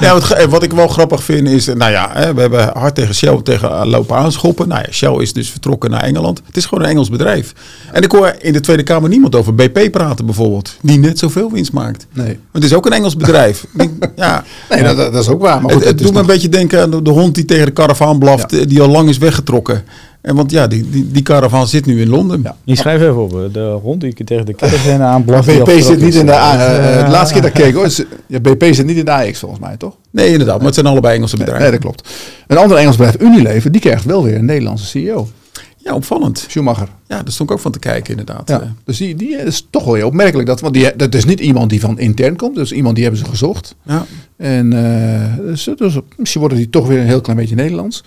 Ja, wat, wat ik wel grappig vind is, eh, nou ja, hè, we hebben hard tegen Shell tegen eh, lopen aanschoppen. Nou ja, Shell is dus vertrokken naar Engeland. Het is gewoon een Engels bedrijf. En ik hoor in de Tweede Kamer niemand over BP praten bijvoorbeeld, die net zoveel winst maakt. Nee, Het is ook een Engels bedrijf. Ja, nee dat, dat is ook waar. Maar het, goed, het het is doet me een beetje denken aan de, de hond die tegen de karavaan blaft, Ja. eh, die al lang is weggetrokken. En want ja, die, die, die karavaan zit nu in Londen. Ja. Die schrijf even op. eh, De hond die ik tegen de caravan die BP zit niet in de... A- eh, Ja. de laatste keer dat ik keek hoor. Ja, BP zit niet in de AX volgens mij, toch? Nee, inderdaad, maar het zijn allebei Engelse bedrijven. Nee, dat klopt. Een ander Engels bedrijf, Unilever, die krijgt wel weer een Nederlandse CEO. Ja, opvallend. Schumacher. Ja, daar stond ik ook van te kijken inderdaad. Ja. Eh, Dus die, die is toch wel weer opmerkelijk. Dat, want die, dat is niet iemand die van intern komt. Dat is iemand die hebben ze gezocht. ja. En eh, dus, dus misschien worden die toch weer een heel klein beetje Nederlands.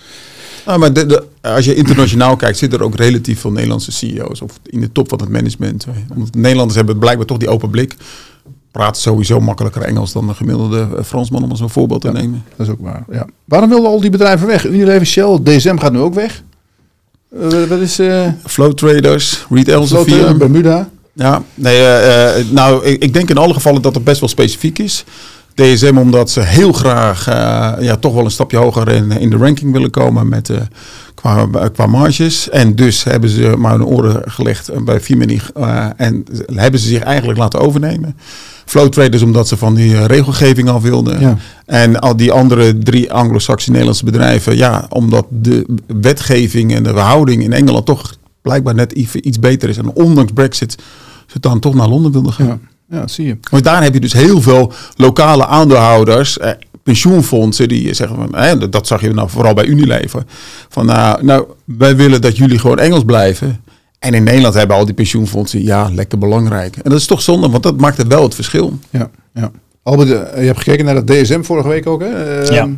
Nou, maar de, de- als je internationaal kijkt, zitten er ook relatief veel Nederlandse CEO's of in de top van het management. Omdat Nederlanders hebben blijkbaar toch die open blik. Praten sowieso makkelijker Engels dan een gemiddelde eh, Fransman, om als een voorbeeld te nemen. Dat is ook waar. Ja. Waarom wilden al die bedrijven weg? Unilever, Shell, DSM gaat nu ook weg. Eh, wat is uh, Flow traders, retail Bermuda? Ja, nee, eh, eh, nou, ik, ik denk in alle gevallen dat het best wel specifiek is. DSM omdat ze heel graag eh, ja, toch wel een stapje hoger in, in de ranking willen komen met, eh, qua, qua marges. En dus hebben ze maar hun oren gelegd bij Femini eh, en hebben ze zich eigenlijk laten overnemen. Flow traders omdat ze van die eh, regelgeving af wilden. Ja. En al die andere drie Anglo-Saxische Nederlandse bedrijven, ja, omdat de wetgeving en de houding in Engeland toch blijkbaar net iets iets beter is. En ondanks Brexit ze dan toch naar Londen wilden gaan. Ja. Ja, zie je. Want daar heb je dus heel veel lokale aandeelhouders, eh, pensioenfondsen, die zeggen van, eh, dat zag je nou vooral bij Unilever, van nou, nou, wij willen dat jullie gewoon Engels blijven. En in Nederland hebben al die pensioenfondsen, ja, lekker belangrijk. En dat is toch zonde, want dat maakt het wel het verschil. Ja, ja. Albert, eh, je hebt gekeken naar dat DSM vorige week ook, hè? Eh, Ja.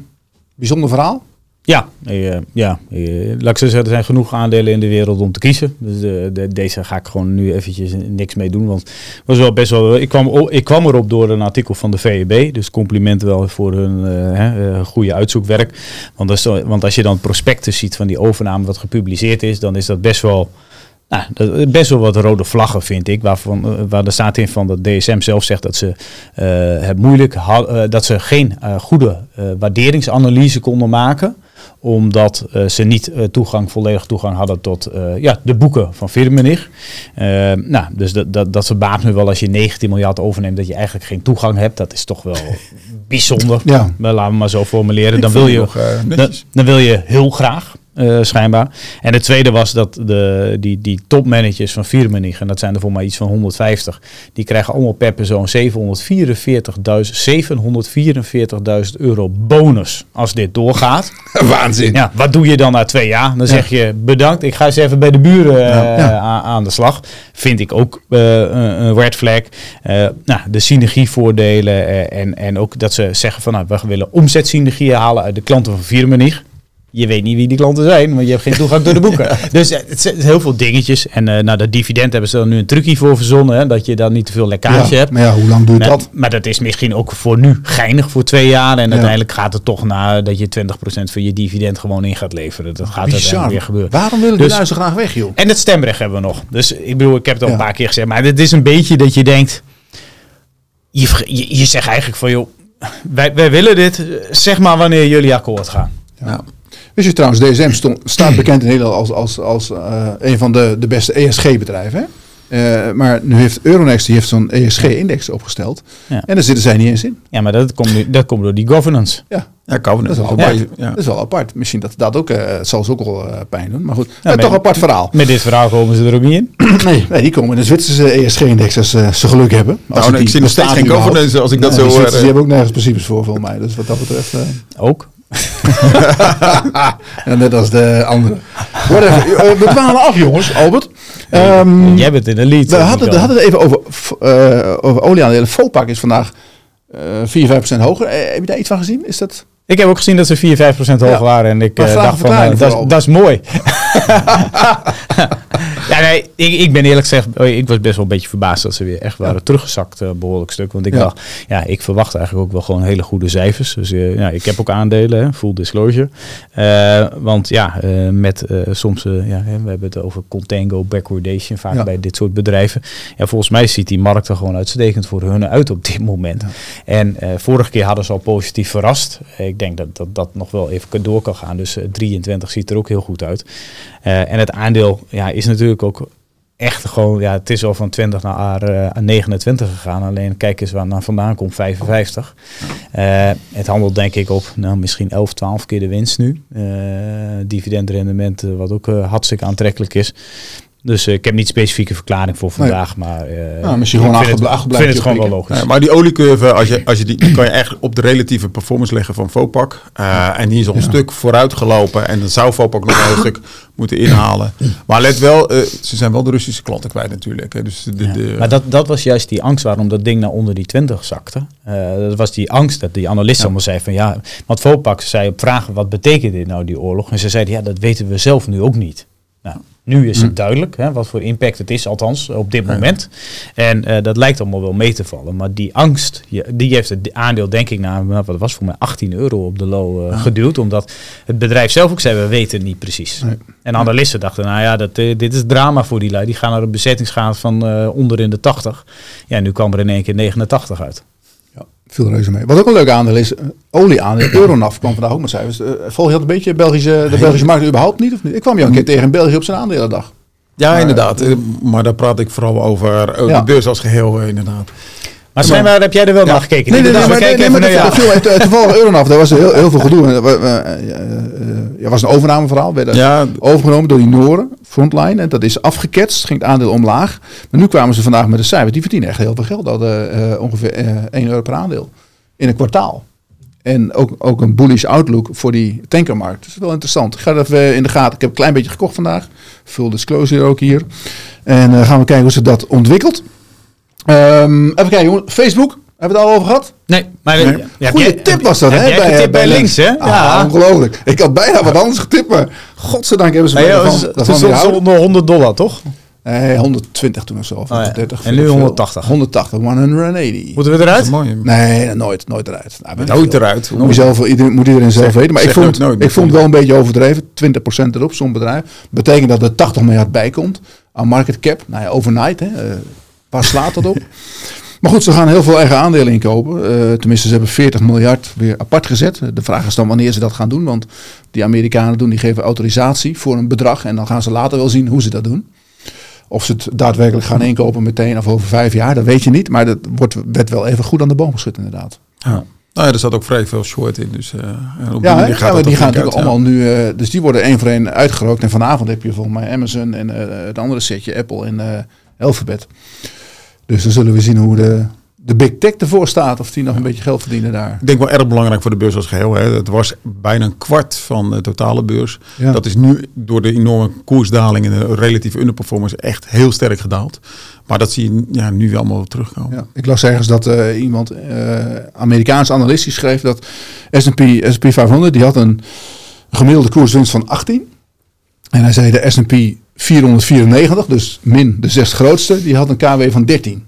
Bijzonder verhaal. Ja, eh, ja eh, ik zo zeggen, er zijn genoeg aandelen in de wereld om te kiezen. Dus de, de, deze ga ik gewoon nu eventjes niks mee doen. Want was wel best wel. Ik kwam, ik kwam erop door een artikel van de VEB. Dus complimenten wel voor hun eh, eh, goede uitzoekwerk. Want als, want als je dan prospectus ziet van die overname wat gepubliceerd is, dan is dat best wel. Nou, best wel wat rode vlaggen, vind ik. Waarvan, eh, waar er staat in van dat DSM zelf zegt dat ze eh, het moeilijk had, eh, dat ze geen eh, goede eh, waarderingsanalyse konden maken omdat eh, ze niet eh, toegang, volledig toegang hadden tot eh, ja, de boeken van Firmenich. Uh, nou, dus dat, dat, dat verbaast me wel als je 19 miljard overneemt, dat je eigenlijk geen toegang hebt. Dat is toch wel bijzonder. Ja. Maar Laten we maar zo formuleren. Dan wil, je, nog, dan wil je heel graag. Eh, schijnbaar. En het tweede was dat de, die, die topmanagers van Firmenich, en dat zijn er voor mij iets van 150, die krijgen allemaal per persoon 744.000 744.000 euro bonus als dit doorgaat. Waanzin. Ja, wat doe je dan na twee jaar? Dan zeg je bedankt, ik ga eens even bij de buren eh, Ja, ja. aan, de slag. Vind ik ook eh, een red flag. Nou, de synergievoordelen en, en ook dat ze zeggen van nou, we willen omzetsynergieën halen uit de klanten van Firmenich. Je weet niet wie die klanten zijn, maar je hebt geen toegang door de boeken. Dus eh, het zijn heel veel dingetjes. En eh nou, dat dividend hebben ze er nu een trucje voor verzonnen. Hè, dat je dan niet te veel lekkage Ja, hebt. Maar ja, hoe lang duurt Maar, dat? maar dat is misschien ook voor nu geinig voor twee jaar. En uiteindelijk gaat het toch naar dat je 20% van je dividend gewoon in gaat leveren. Dat gaat uiteindelijk Bizar. weer gebeuren. Waarom willen die Dus- lui zo graag weg, joh? En het stemrecht hebben we nog. Dus ik bedoel, ik heb het al Ja. een paar keer gezegd. Maar het is een beetje dat je denkt... Je, je, je zegt eigenlijk van, joh, wij, wij willen dit. Zeg maar wanneer jullie akkoord gaan. Ja. Wist je trouwens, DSM stond, staat bekend in Nederland als, als, als eh, een van de, de beste ESG-bedrijven. hè? Eh, maar nu heeft Euronext die heeft zo'n ESG-index opgesteld. Ja. En daar zitten zij niet eens in. Ja, maar dat komt, nu- dat komt door die governance. Ja, Ja, Covenant. Dat is wel Dat apart. ja. dat is wel apart. Misschien dat dat ook, eh, het zal ze ook wel pijn doen. Maar goed, maar- toch een apart verhaal. Met dit verhaal komen ze er ook niet in. nee, nee, die komen in de Zwitserse ESG-index als ze geluk hebben. Als Nou, ik die zie nog steeds geen governance als ik dat zo hoor. Die hebben ook nergens principes voor, volgens mij. Dus wat dat betreft... Ook. ja, net als de andere. Whatever. Eh, we dwalen af, jongens, Albert. Ehm, Jij bent in de lead. we eh, hadden, we hadden het even over, eh, over olieaandelen. Volpak is vandaag eh 4, 5% hoger. Heb je daar iets van gezien? Is dat... Ik heb ook gezien dat ze 4, 5 procent hoog Ja. waren. En ik dacht van, dat is mooi. ja, nee, ik, ik ben eerlijk gezegd, oh, ik was best wel een beetje verbaasd dat ze weer echt waren teruggezakt, eh, behoorlijk stuk. Want ik Ja. dacht, ja, ik verwacht eigenlijk ook wel gewoon hele goede cijfers. Dus eh, ja, ik heb ook aandelen, hè, full disclosure. Eh, want ja, met soms, ja, we hebben het over contango, backwardation, vaak Ja. bij dit soort bedrijven. Ja, volgens mij ziet die markt er gewoon uitstekend voor hun uit op dit moment. En vorige keer hadden ze al positief verrast. Ik denk dat, dat dat nog wel even door kan gaan. Dus eh, 23 ziet er ook heel goed uit. Eh, en het aandeel ja, is natuurlijk ook echt gewoon, ja, het is al van 20 naar eh, 29 gegaan. Alleen kijk eens waar naar vandaan komt, 55. Eh, het handelt denk ik op nou, misschien 11, 12 keer de winst nu. Dividendrendement, wat ook hartstikke aantrekkelijk is. Dus eh, ik heb niet specifieke verklaring voor vandaag, maar eh, Nou, misschien ik gewoon vind het, achterbl- ik vind het gewoon wel logisch. Ja, maar die oliecurve, als je, als je die, die kan je eigenlijk op de relatieve performance leggen van Vopak. Eh, en die is al een Ja. stuk vooruit gelopen. En dan zou Vopak nog wel een stuk moeten inhalen. Maar let wel, eh, ze zijn wel de Russische klanten kwijt natuurlijk. Hè. Dus de, Ja. de, Maar dat, dat was juist die angst waarom dat ding naar onder die 20 zakte. Eh, dat was die angst dat die analist allemaal zei van ja, want Vopak zei op vragen wat betekent dit nou die oorlog? En ze zeiden ja, dat weten we zelf nu ook niet. Nou, nu is het duidelijk hè, wat voor impact het is, althans op dit moment. En eh, dat lijkt allemaal wel mee te vallen. Maar die angst, die heeft het aandeel denk ik naar, nou, wat was voor mij, 18 euro op de low eh, geduwd. Omdat het bedrijf zelf ook zei, we weten het niet precies. Nee. En analisten dachten, nou ja, dat, eh, dit is drama voor die lui. Die gaan naar een bezettingsgraad van onder in de 80. Ja, nu kwam er in één keer 89 uit. Ja, veel reuze mee. Wat ook een leuk aandeel is, eh, olieaandeel. Euronav kwam vandaag ook met cijfers. Eh, volg je dat een beetje, Belgische, de Belgische markt überhaupt niet? Of niet? Ik kwam jou een keer tegen in België op zijn aandelendag. ja, maar- inderdaad. Eh, Maar daar praat ik vooral over Ja. de beurs als geheel, eh, inderdaad. Maar schijnbaar heb jij er wel naar gekeken. Nee, nee, nee, maar, nee, maar dat, viel eh, toevallig Euronav. Daar was heel, heel veel gedoe. Eh, eh, eh, Ja, was een overnameverhaal. Werden Ja, overgenomen door die Noren, Frontline. En dat is afgeketst, ging het aandeel omlaag. Maar nu kwamen ze vandaag met de cijfers. Die verdienen echt heel veel geld. Dat eh, ongeveer eh 1 euro per aandeel. In een kwartaal. En ook, ook een bullish outlook voor die tankermarkt. Dat is wel interessant. Ik ga dat even in de gaten. Ik heb een klein beetje gekocht vandaag. Full disclosure ook hier. En eh, gaan we kijken hoe zich dat ontwikkelt. Ehm, even kijken, jongen. Facebook. Hebben we het al over gehad? Nee, maar Nee. ja, jij- tip was dat, hè? jij getipt bij links, hè? Ah, ja. ongelooflijk. Ik had bijna wat anders getipt, maar godzijdank hebben ze Nee, joh, ervan- het is- onder 100 dollar, toch? Nee, 120 toen of zo. Of ja. 130. En nu veel. 180. 180, 180. Moeten we eruit? mooi. Nee, nooit, nooit eruit. Nou, Nooit veel. eruit. Moet, je zelf, iedereen, moet iedereen zelf Zeg- weten. Maar ik vond, nooit ik vond het wel een beetje overdreven. 20% erop, zo'n bedrijf. Betekent dat er 80 miljard bij komt aan market cap. Nou ja, overnight. Hè. Eh, waar slaat dat op? Maar goed, ze gaan heel veel eigen aandelen inkopen. Uh, tenminste, ze hebben 40 miljard weer apart gezet. De vraag is dan wanneer ze dat gaan doen. Want die Amerikanen doen, die geven autorisatie voor een bedrag. En dan gaan ze later wel zien hoe ze dat doen. Of ze het daadwerkelijk gaan inkopen meteen of over vijf jaar, dat weet je niet. Maar dat wordt, werd wel even goed aan de boom geschud inderdaad. Ja. Nou ja, er zat ook vrij veel short in. Dus, uh, op ja, die, gaat ja, die gaan natuurlijk allemaal nu. Uh, dus die worden één voor één uitgerookt. En vanavond heb je volgens mij Amazon en uh, het andere setje, Apple en Alphabet. Dus dan zullen we zien hoe de, de big tech ervoor staat. Of die nog een beetje geld verdienen daar. Ik denk wel erg belangrijk voor de beurs als geheel. Hè. Het was bijna een kwart van de totale beurs. Dat is nu door de enorme koersdaling en de relatieve underperformance echt heel sterk gedaald. Maar dat zie je ja, nu wel allemaal terugkomen. Ja, ik las ergens dat uh, iemand, uh, Amerikaans analist, die schreef dat S&P, S&P 500, die had een gemiddelde koerswinst van 18. En hij zei de S&P 494, dus min de zes grootste, die had een KW van 13.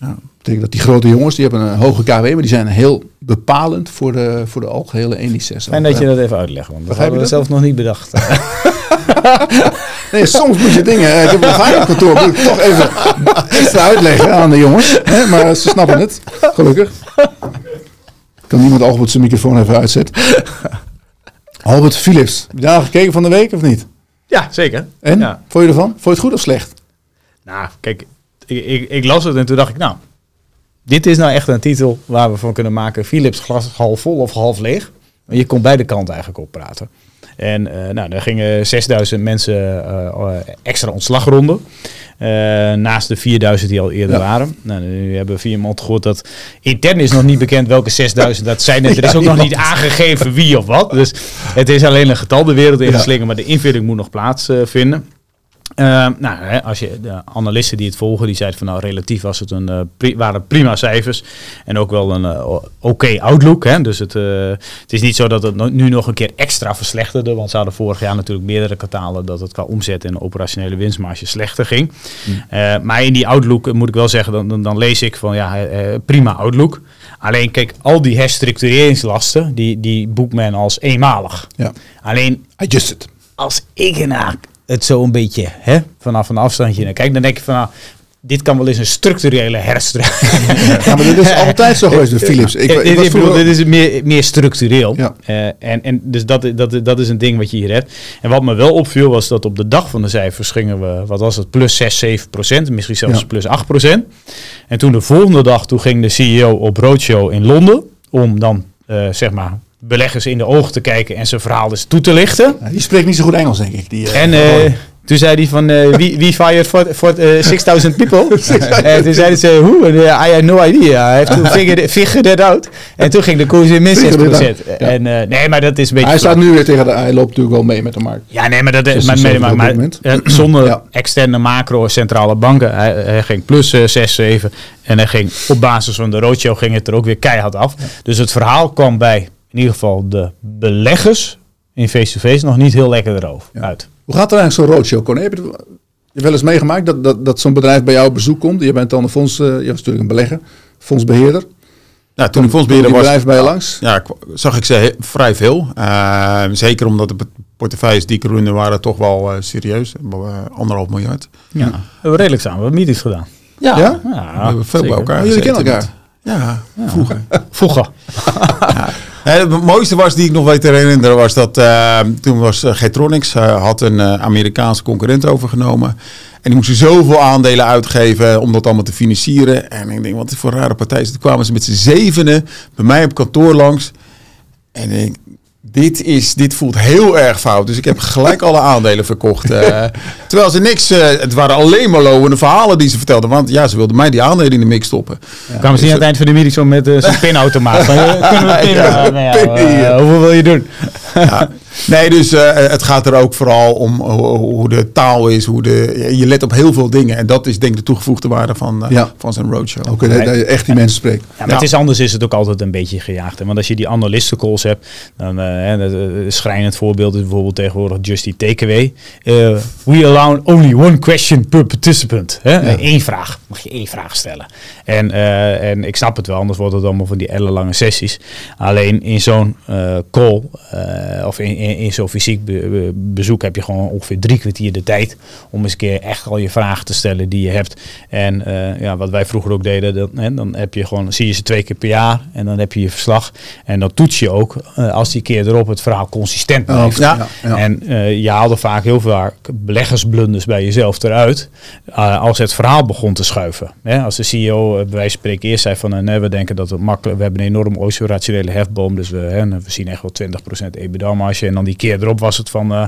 Ja, betekent dat die grote jongens, die hebben een hoge KW, maar die zijn heel bepalend voor de, voor de algehele indices. Fijn dat je dat even uitlegt, want dat hebben we zelf nog niet bedacht. nee, soms moet je dingen, ik heb een vaardigkantoor, moet ik toch even extra uitleggen aan de jongens. Hè? Maar ze snappen het, gelukkig. Kan niemand Albert zijn microfoon even uitzetten? Albert Philips, heb je daar gekeken van de week of niet? Ja, zeker. En? Ja. Vond je ervan? Vond je het goed of slecht? Nou, kijk, ik, ik, ik, las het en toen dacht ik, nou, dit is nou echt een titel waar we van kunnen maken. Philips glas half vol of half leeg. Je kon beide kanten eigenlijk op praten. En uh, nou, er gingen 6000 mensen uh, extra ontslagronden. Uh, naast de 4000 die al eerder waren. Nou, nu hebben we via gehoord dat intern is nog niet bekend welke 6000 dat zijn. er is ook nog niet aangegeven wie of wat. Dus het is alleen een getal de wereld ingeslingerd, maar de invulling moet nog plaatsvinden. Uh, nou, hè, als je de analisten die het volgen, die zeiden van nou relatief was het een, uh, pri waren prima cijfers en ook wel een uh, oké outlook. Hè. Dus het, het is niet zo dat het nu nog een keer extra verslechterde, want ze hadden vorig jaar natuurlijk meerdere kwartalen dat het qua omzet en operationele winstmarge slechter ging. Mm. maar in die outlook moet ik wel zeggen, dan, dan, dan lees ik van ja, prima outlook. Alleen kijk, al die herstructureringslasten, die, die boekt men als eenmalig. Ja. Alleen, adjusted. Als ik ernaar het zo een beetje hè, vanaf een afstandje naar kijk, dan denk je van nou, dit kan wel eens een structurele herstructurering. Ja, maar dit is altijd zo geweest bij Philips. Ik, ik, dit is meer, meer structureel. Ja. Uh, en, en dus dat, dat, dat is een ding wat je hier hebt. En wat me wel opviel was dat op de dag van de cijfers gingen we, wat was het, plus 6, 7 procent. Misschien zelfs ja. plus 8 procent. En toen de volgende dag, toen ging de CEO op roadshow in Londen. Om dan, uh, zeg maar, beleggers in de ogen te kijken en zijn verhaal dus toe te lichten. Ja, die spreekt niet zo goed Engels, denk ik. Die, uh, en uh, toen zei hij van, uh, wie, wie fired for, for uh, 6000 people? en toen zeiden ze, hoe? Uh, I had no idea. I have to figure, figure that out. En toen ging de koers in min 6%. Ja. En, nee, maar dat is een beetje... Hij staat nu weer tegen de... Hij loopt natuurlijk wel mee met de markt. Ja, nee, maar dat is... Maar, maar, maar, maar zonder ja. externe macro centrale banken. Hij, hij ging plus 6, 7. En hij ging op basis van de roadshow ging het er ook weer keihard af. Dus het verhaal kwam bij in ieder geval de beleggers in face-to-face nog niet heel lekker erover ja. uit. Hoe gaat er eigenlijk zo'n roadshow, Corné? Heb je je wel eens meegemaakt dat, dat, dat zo'n bedrijf bij jou op bezoek komt? Je bent dan een fonds, uh, je was natuurlijk een belegger, fondsbeheerder. Ja, toen ik fondsbeheerder was, bedrijf bij je langs? Ja, zag ik ze vrij veel. Uh, zeker omdat de portefeuilles die ik runde waren toch wel uh, serieus. anderhalf miljard. Ja, we hebben redelijk samen. We hebben meetings gedaan. Ja, ja? ja we hebben veel zeker. bij elkaar. Jullie kennen elkaar? Ja, vroeger. vroeger. ja. Het mooiste was die ik nog weet te herinneren was dat uh, toen was uh, Getronics uh, had een Amerikaanse concurrent overgenomen. En die moesten zoveel aandelen uitgeven om dat allemaal te financieren. En ik denk, wat voor rare partij. Toen kwamen ze met z'n zevenen bij mij op kantoor langs. En ik dit, is, dit voelt heel erg fout. Dus ik heb gelijk alle aandelen verkocht. Uh, terwijl ze niks... Uh, het waren alleen maar lovende verhalen die ze vertelden. Want ja, ze wilden mij die aandelen in de mix stoppen. Ja. Kwamen ze niet aan het eind van de meeting zo met uh, zo'n pinautomaat. kunnen we pinnen? Ja, hoeveel wil je doen? ja. Nee, dus uh, het gaat er ook vooral om hoe de taal is. Hoe de, je let op heel veel dingen. En dat is denk ik de toegevoegde waarde van, uh, ja. van zijn roadshow. Oké, okay, dat je echt die mensen spreekt. Ja, maar het is anders is het ook altijd een beetje gejaagd. Hè? Want als je die analistencalls hebt, dan uh, een schrijnend voorbeeld is bijvoorbeeld tegenwoordig Justy Takeaway. we allow only one question per participant. Hè? Ja. Eén vraag. Mag je één vraag stellen. En, en ik snap het wel, anders wordt het allemaal van die ellenlange sessies. Alleen in zo'n call of in in, in zo'n fysiek be- be- bezoek heb je gewoon ongeveer drie kwartier de tijd om eens een keer echt al je vragen te stellen die je hebt. En eh, ja, wat wij vroeger ook deden, dan, hè, dan heb je gewoon, zie je ze twee keer per jaar en dan heb je je verslag. En dan toets je ook eh, als die keer erop het verhaal consistent blijft. ja, ja. En eh, je haalde vaak heel vaak beleggersblunders bij jezelf eruit als het verhaal begon te schuiven. Hè, als de CEO bij wijze van spreken eerst zei van nee, we denken dat het makkelijk, we hebben een enorm operationele hefboom, dus we, hè, we zien echt wel 20% EBITDA marge. En dan die keer erop was het van, eh,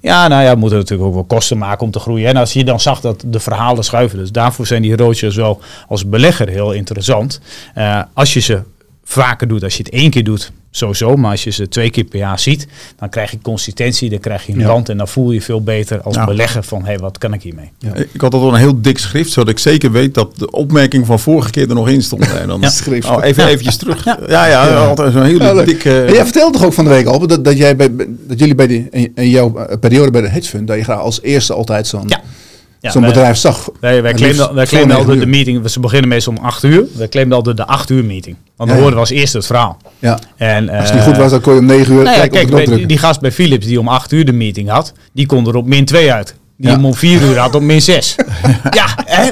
ja, nou ja, we moeten natuurlijk ook wel kosten maken om te groeien. En als je dan zag dat de verhalen schuiven, dus daarvoor zijn die roadshows wel als belegger heel interessant. Eh, als je ze vaker doet, als je het één keer doet, sowieso. Maar als je ze twee keer per jaar ziet, dan krijg je consistentie, dan krijg je een Ja. rand en dan voel je veel beter als Ja. belegger van, hé, hey, wat kan ik hiermee? Ik had al een heel dik schrift, zodat ik zeker weet dat de opmerking van vorige keer er nog in stond. En dan Ja. Schrift. Oh, even eventjes terug. Ja, ja, altijd zo'n hele Ja, leuk. dikke... En jij vertelde toch ook van de week al dat, dat, jij bij, dat jullie bij die, in, in jouw eh, periode bij de hedge fund, dat je graag als eerste altijd zo'n Ja. Ja, zo'n bedrijf zag. Wij, wij claimden, wij claimden altijd de meeting, ze beginnen meestal om 8 uur. Wij claimden altijd de 8 uur meeting. Want dan Ja, hoorden we als eerste het verhaal. Ja. En, Als het eh, niet goed was, dan kon je om negen uur nou ja, kijken kijk, op de knop bij- die gast bij Philips die om 8 uur de meeting had, die kon er op min 2 uit. Die Ja. hem om 4 uur had op min 6. ja, hè?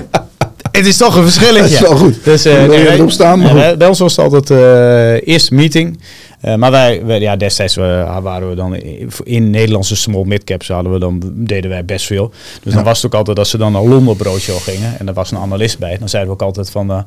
Het is toch een verschilletje. Dat is wel goed. Dus, eh, wil je wij- staan, bij ons was het altijd eh eerste meeting. Eh, maar wij, wij- ja, destijds waren we dan in, in Nederlandse small midcaps hadden we dan deden wij best veel. Dus dan was het ook altijd dat ze dan naar Londen op roadshow gingen en er was een analist bij. Dan zeiden we ook altijd van, eh,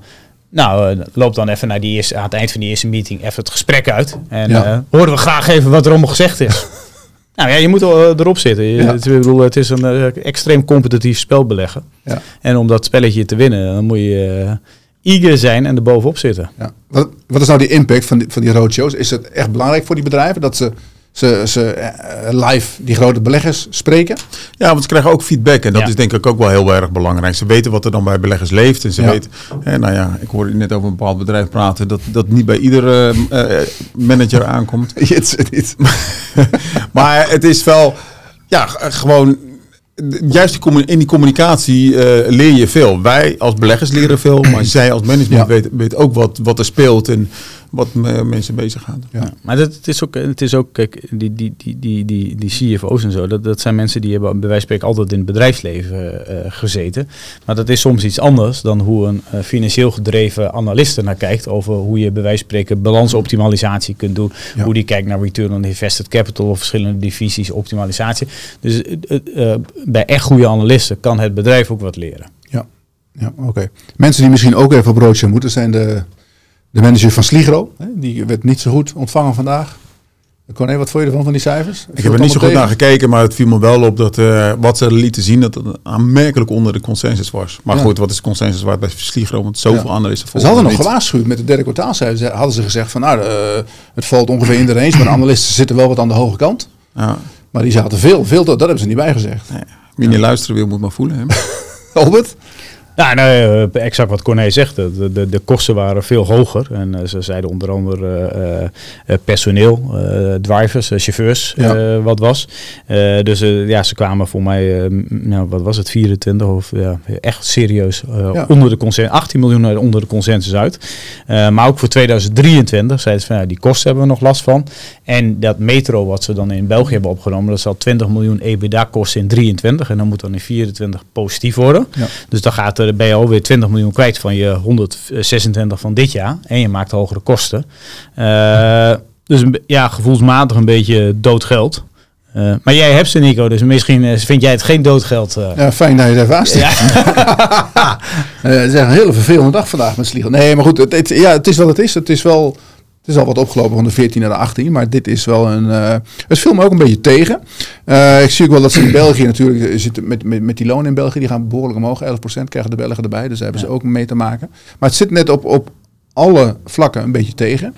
nou, eh, loop dan even naar die eerste, aan het eind van die eerste meeting even het gesprek uit. En Ja. horen we graag even wat er allemaal gezegd is. nou ja, je moet erop zitten. Je- Ja. het, ik bedoel, het is een extreem competitief spel beleggen. Ja. En om dat spelletje te winnen, dan moet je eager zijn en er bovenop zitten. Ja. Wat, wat is nou die impact van die, van die roadshows? Is het echt belangrijk voor die bedrijven dat ze, ze, ze eh, live die grote beleggers spreken? Ja, want ze krijgen ook feedback. En dat Ja. is denk ik ook wel heel erg belangrijk. Ze weten wat er dan bij beleggers leeft. En ze Ja. weten, hè, nou ja, ik hoorde net over een bepaald bedrijf praten. Dat dat niet bij iedere eh, manager aankomt. Niet. Maar het is wel, ja, gewoon, juist in die communicatie eh, leer je veel. Wij als beleggers leren veel, maar zij als management Ja. weten weet ook wat, wat er speelt en wat me- mensen bezig gaan. Ja. Maar dat, het, is ook, het is ook, kijk, die, die, die, die, die, die CFO's en zo, dat, dat zijn mensen die hebben bij wijze van spreken altijd in het bedrijfsleven eh, gezeten. Maar dat is soms iets anders dan hoe een eh, financieel gedreven analist er naar kijkt over hoe je bij wijze van spreken balansoptimalisatie kunt doen. Ja. Hoe die kijkt naar return on invested capital of verschillende divisies optimalisatie. Dus eh, bij echt goede analisten kan het bedrijf ook wat leren. Ja, ja oké. Mensen die misschien ook even op roadshow moeten zijn de, de manager van Sligro. Die werd niet zo goed ontvangen vandaag. Corné, wat vond je ervan van die cijfers? Ik heb er niet zo goed naar gekeken, maar het viel me wel op dat eh, wat ze lieten zien, dat het aanmerkelijk onder de consensus was. Maar Ja. goed, wat is de consensus waard bij Sligro? Want zoveel Ja. analisten Ze hadden nog gewaarschuwd met de derde kwartaalcijfers. Hadden ze gezegd van nou, eh, het valt ongeveer in de range. Maar de analisten zitten wel wat aan de hoge kant. Ja. Maar die zaten veel, veel, dat hebben ze niet bijgezegd. Nee. Wie niet luisteren wil, moet maar voelen. Albert? Ja, nou, exact wat Corné zegt. De, de, de kosten waren veel hoger. En eh, ze zeiden onder andere eh, personeel, drivers, chauffeurs, Ja. wat was. Dus ja, ze kwamen voor mij, nou, wat was het, 24 of ja, echt serieus Ja. onder de consensus, 18 miljoen onder de consensus uit. Maar ook voor 2023 zeiden ze van ja, die kosten hebben we nog last van. En dat metro wat ze dan in België hebben opgenomen, dat zal 20 miljoen EBITDA kosten in 23 en dan moet dan in 24 positief worden. Dus dan gaat er, ben je alweer 20 miljoen kwijt van je 126 van dit jaar. En je maakt hogere kosten. Eh, dus ja, gevoelsmatig een beetje doodgeld. Eh, maar jij hebt ze, Nico, dus misschien eh, vind jij het geen doodgeld. eh. Ja, fijn dat je het even aanstipt. Ja. Het is echt een hele vervelende dag vandaag met Sliegel. Nee, maar goed, het, het- ja, het is wat het is. Het is wel... Het is al wat opgelopen van de 14 naar de 18, maar dit is wel een. eh, het viel me ook een beetje tegen. Eh, ik zie ook wel dat ze in België natuurlijk eh, zitten met, met, met die lonen in België, die gaan behoorlijk omhoog. 11% krijgen de Belgen erbij, dus daar hebben ze ook mee te maken. Maar het zit net op, op alle vlakken een beetje tegen.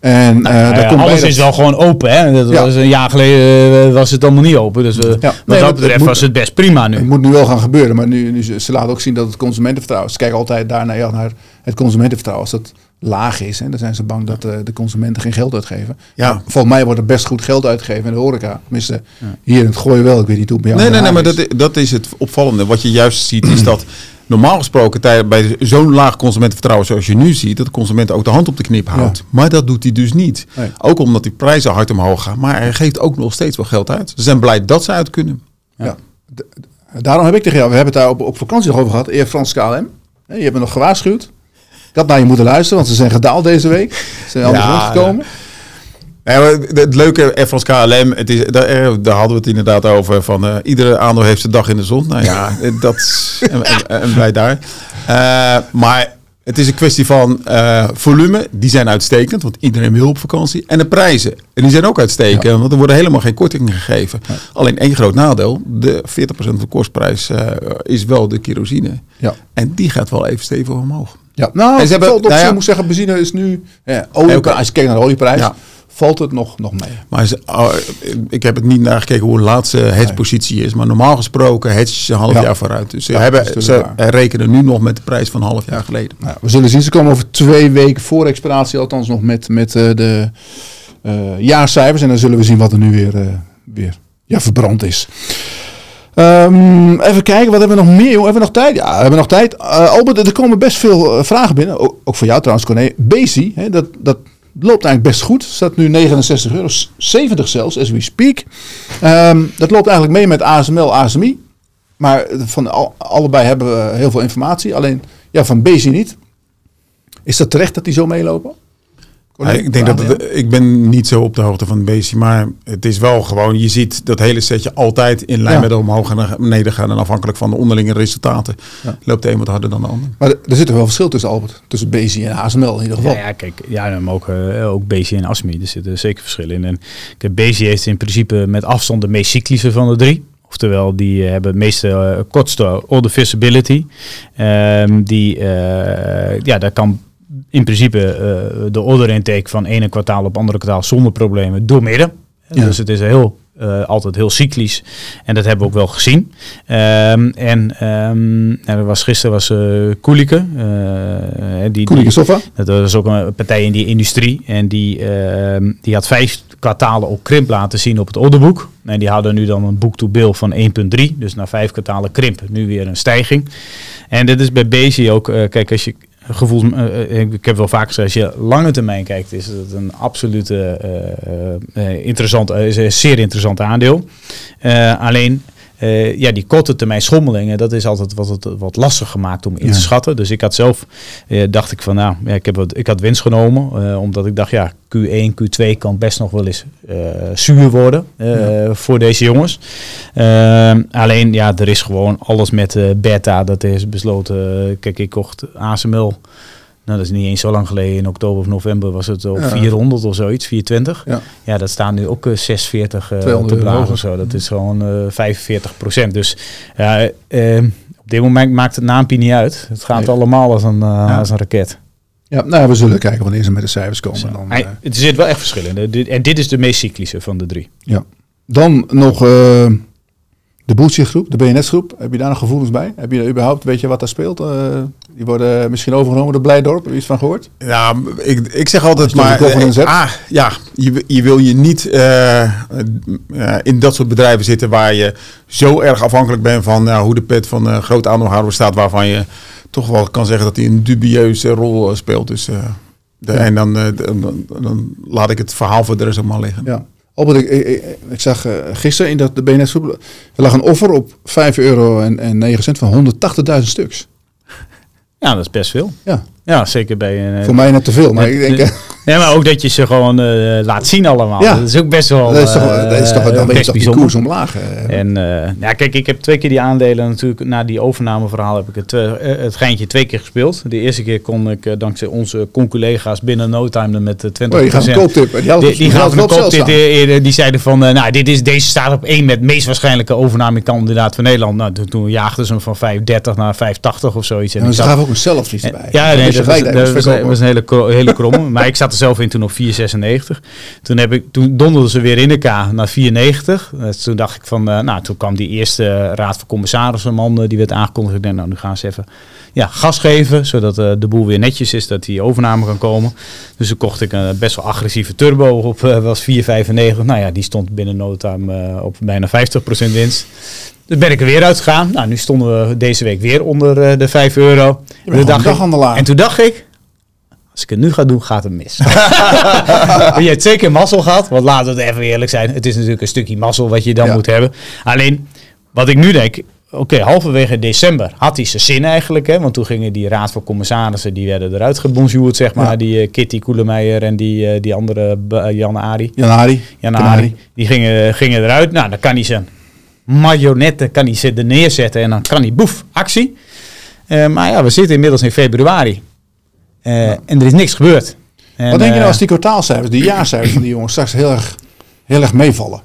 En Nou ja, daar komt bij alles dat- is wel gewoon open. Hè? Dat Ja. was een jaar geleden was het allemaal niet open. Dus wat nee, dat het- betreft het moet- was het best prima Het nu. moet nu wel gaan gebeuren, maar nu, nu ze, laten ook zien dat het consumentenvertrouwen. Ze kijken altijd daarnaar ja, naar het consumentenvertrouwen. Als dat laag is, hè, dan zijn ze bang dat eh, de consumenten geen geld uitgeven. Ja. Maar Volgens mij wordt er best goed geld uitgegeven in de horeca. Tenminste, hier in het gooien wel. Ik weet niet hoe bij jou Nee, nee, nee, maar dat, is het opvallende. Wat je juist ziet is dat normaal gesproken bij zo'n laag consumentenvertrouwen zoals je nu ziet, dat de consument ook de hand op de knip houdt. Ja. Maar dat doet hij dus niet. Nee. Ook omdat die prijzen hard omhoog gaan. Maar hij geeft ook nog steeds wel geld uit. Ze zijn blij dat ze uit kunnen. Ja. Daarom heb ik tegen jou, we hebben het daar op, op vakantie nog over gehad, Eer Frans KLM. Je hebt me nog gewaarschuwd. Had naar je moeten luisteren, want ze zijn gedaald deze week. Ze zijn anders Ja, rondgekomen. Ja, het leuke France KLM, het is, daar, eh, daar hadden we het inderdaad over. Van, eh, iedere aandeel heeft zijn dag in de zon. Nou ja, eh, dat is- en, en- en wij daar. Maar het is een kwestie van volume. Die zijn uitstekend, want iedereen wil op vakantie. En de prijzen, en die zijn ook uitstekend. Want er worden helemaal geen kortingen gegeven. Alleen één groot nadeel. De 40% van de kostprijs is wel de kerosine. Ja. En die gaat wel even stevig omhoog. Ja, nou, En ze hebben- valt op nou ja. moet zeggen, benzine is nu, ja, olie, Ja, oké. als je kijkt naar de olieprijs, Ja. valt het nog, nog mee. Maar ze- oh, ik heb het niet naar gekeken hoe de laatste hedgepositie is. Maar normaal gesproken hedge ze een half Ja. jaar vooruit. Dus ze, hebben, ze waar. rekenen nu nog met de prijs van een half jaar geleden. We zullen zien, ze komen over twee weken voor expiratie, althans nog met, met eh, de eh, jaarcijfers. En dan zullen we zien wat er nu weer, eh, weer ja, verbrand is. Ehm, even kijken, wat hebben we nog meer? Jongen? Hebben we nog tijd? Ja, we hebben nog tijd. Eh, Albert, er komen best veel eh, vragen binnen. Ook, voor jou trouwens, Corné. Bezi, hè, dat, dat loopt eigenlijk best goed. Staat nu 69 euro, 70 zelfs, as we speak. Ehm, dat loopt eigenlijk mee met ASML, ASMI. Maar van al- allebei hebben we heel veel informatie. Alleen ja, van Bezi niet. Is dat terecht dat die zo meelopen? Ja, ik denk dat het, ik ben niet zo op de hoogte van beestje, maar het is wel gewoon, je ziet dat hele setje altijd in lijn Ja. met de omhoog en naar beneden gaan. En afhankelijk van de onderlinge resultaten Ja. loopt de een wat harder dan de ander. Maar er zit er wel verschil tussen Albert. Tussen Bezi en ASML in ieder geval. Ja, ja, kijk, ja, maar ook, eh, ook BC en ASMI, er zitten zeker verschillen in. En kijk, BC heeft in principe met afstand de meest cyclische van de drie. Oftewel, die eh, hebben het meeste eh, kortste order visibility. Ehm, die, eh, ja, daar kan in principe eh, de order intake van ene kwartaal op andere kwartaal zonder problemen doormidden. Ja. Dus het is heel, eh, altijd heel cyclisch. En dat hebben we ook wel gezien. Ehm, en ehm, er was, gisteren was eh Koelike. die, Koelike Soffa. dat was ook een partij in die industrie. En die, ehm, die had vijf kwartalen op krimp laten zien op het orderboek. En die hadden nu dan een boek-to-bill van 1,3. Dus na vijf kwartalen krimp nu weer een stijging. En dit is bij Bezi ook, kijk, als je gevoels, eh, eh, ik heb wel vaak gezegd, als je lange termijn kijkt, is het een absolute eh, interessant, is een zeer interessant aandeel. Alleen, eh, ja, die korte termijn schommelingen, dat is altijd wat, het, wat lastig gemaakt om in Ja. te schatten. Dus ik had zelf, eh, dacht ik van, nou, ja, ik, heb wat, ik had winst genomen, eh, omdat ik dacht, ja, Q1, Q2 kan best nog wel eens zuur worden voor deze jongens. Alleen, ja, er is gewoon alles met beta, dat is besloten. Kijk, ik kocht ASML, nou, dat is niet eens zo lang geleden, in oktober of november was het op Ja. 400 400 of zoiets, 420. Ja. Ja, dat staan nu ook eh, 640 eh, 200 te blazen of zo. Dat is gewoon eh 45 procent. Dus ja, eh, op dit moment maakt het naampje niet uit. Het gaat Nee. allemaal als een, eh, als een raket. Ja, nou, we zullen kijken wanneer ze met de cijfers komen. Dan, Hij- eh, het zit wel echt verschillen. De- dit- En dit is de meest cyclische van de drie. ja. Dan nog eh, de Boeltje groep, de BNS groep. Heb je daar nog gevoelens bij? Heb je überhaupt, weet je wat daar speelt? Eh, die worden misschien overgenomen door Blijdorp. Heb je iets van gehoord? Ja, ik, ik zeg altijd maar... eh, ah, ja, je, je wil je niet eh, in dat soort bedrijven zitten waar je zo erg afhankelijk bent van ja, hoe de pet van een groot aandeelhouder staat, waarvan je toch wel kan zeggen dat hij een dubieuze rol speelt. Dus, de, Ja. En dan, dan, dan, dan laat ik het verhaal voor de rest maar liggen. Ja. Albert, ik, ik, zag eh, gisteren in dat de BNS. Er lag een offer op 5 euro en, en 9 cent van 180.000 stuks. Ja, dat is best veel. Ja, Ja, zeker bij een... voor mij net te veel. Maar ik denk... nee. eh, Ja, maar ook dat je ze gewoon eh, laat zien allemaal. Ja. Dat is ook best wel dat is toch, eh, dat is toch dan weet je best toch die bijzonder. koers omlaag. eh. En eh, ja, kijk, ik heb twee keer die aandelen natuurlijk na die overnameverhaal heb ik het, eh, eh, het geintje twee keer gespeeld. De eerste keer kon ik eh, dankzij onze conculega's binnen no time er met eh, 20%. Oh, je gaat een kooptip. Die, Die, die gaven een kooptip. Die zeiden van, eh, nou, dit is, deze staat op één met meest waarschijnlijke overnamekandidaat van Nederland. Nou, toen, toen jaagden ze hem van 5,30 naar 5,80 of zoiets. En ze gaven ook een selfies erbij. ja, nee, dat was, een hele, hele kromme. maar ik zat zelf in toen op 4,96. Toen, heb ik, toen donderden ze weer in elkaar naar 4,90. Dus toen dacht ik van, uh, nou, toen kwam die eerste raad van commissarissen man die werd aangekondigd. Ik denk, nou, nu gaan ze even ja, gas geven, zodat uh, de boel weer netjes is, dat die overname kan komen. Dus toen kocht ik een best wel agressieve turbo op, was 4,95. Nou ja, die stond binnen no time op bijna 50% winst. Dus ben ik er weer uitgegaan. Nou, nu stonden we deze week weer onder de 5 euro. En toen, dacht ik, en toen dacht ik, als ik het nu ga doen, gaat het mis. je hebt zeker mazzel gehad. Want laten we het even eerlijk zijn. Het is natuurlijk een stukje mazzel wat je dan ja. moet hebben. Alleen, wat ik nu denk... Oké, okay, halverwege december had hij zijn zin eigenlijk. Hè, want toen gingen die raad van commissarissen... die werden eruit gebonjourd, zeg maar. Ja. Die uh, Kitty Koelemeijer en die, uh, die andere uh, Jan Ari. Jan Ari. Jan Ari. Die gingen, gingen eruit. Nou, dan kan hij zijn marionetten kan hij zitten neerzetten en dan kan hij boef, actie. Maar ja, we zitten inmiddels in februari. Uh, ja. En er is niks gebeurd. En, Wat denk je nou als die kwartaalcijfers, die jaarcijfers van die jongens straks heel erg, heel erg meevallen?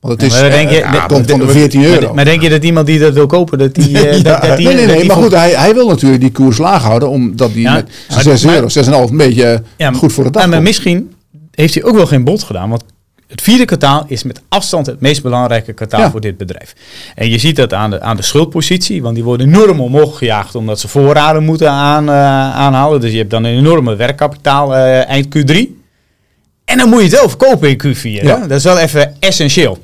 Want het is, ja, denk je, ja, komt van de 14 euro. Maar, maar, denk je dat iemand die dat wil kopen, dat die... Ja, dat, dat die nee, nee, nee, maar goed, hij, hij wil natuurlijk die koers laag houden, omdat die met 6 euro, 6,5 een beetje goed voor de dag Maar misschien heeft hij ook wel geen bod gedaan, want het vierde kwartaal is met afstand het meest belangrijke kwartaal ja. voor dit bedrijf. En je ziet dat aan de, aan de schuldpositie, want die worden enorm omhoog gejaagd omdat ze voorraden moeten aan, uh, aanhalen. Dus je hebt dan een enorme werkkapitaal uh, eind Q3. En dan moet je het wel verkopen in Q4. Ja. Dat is wel even essentieel.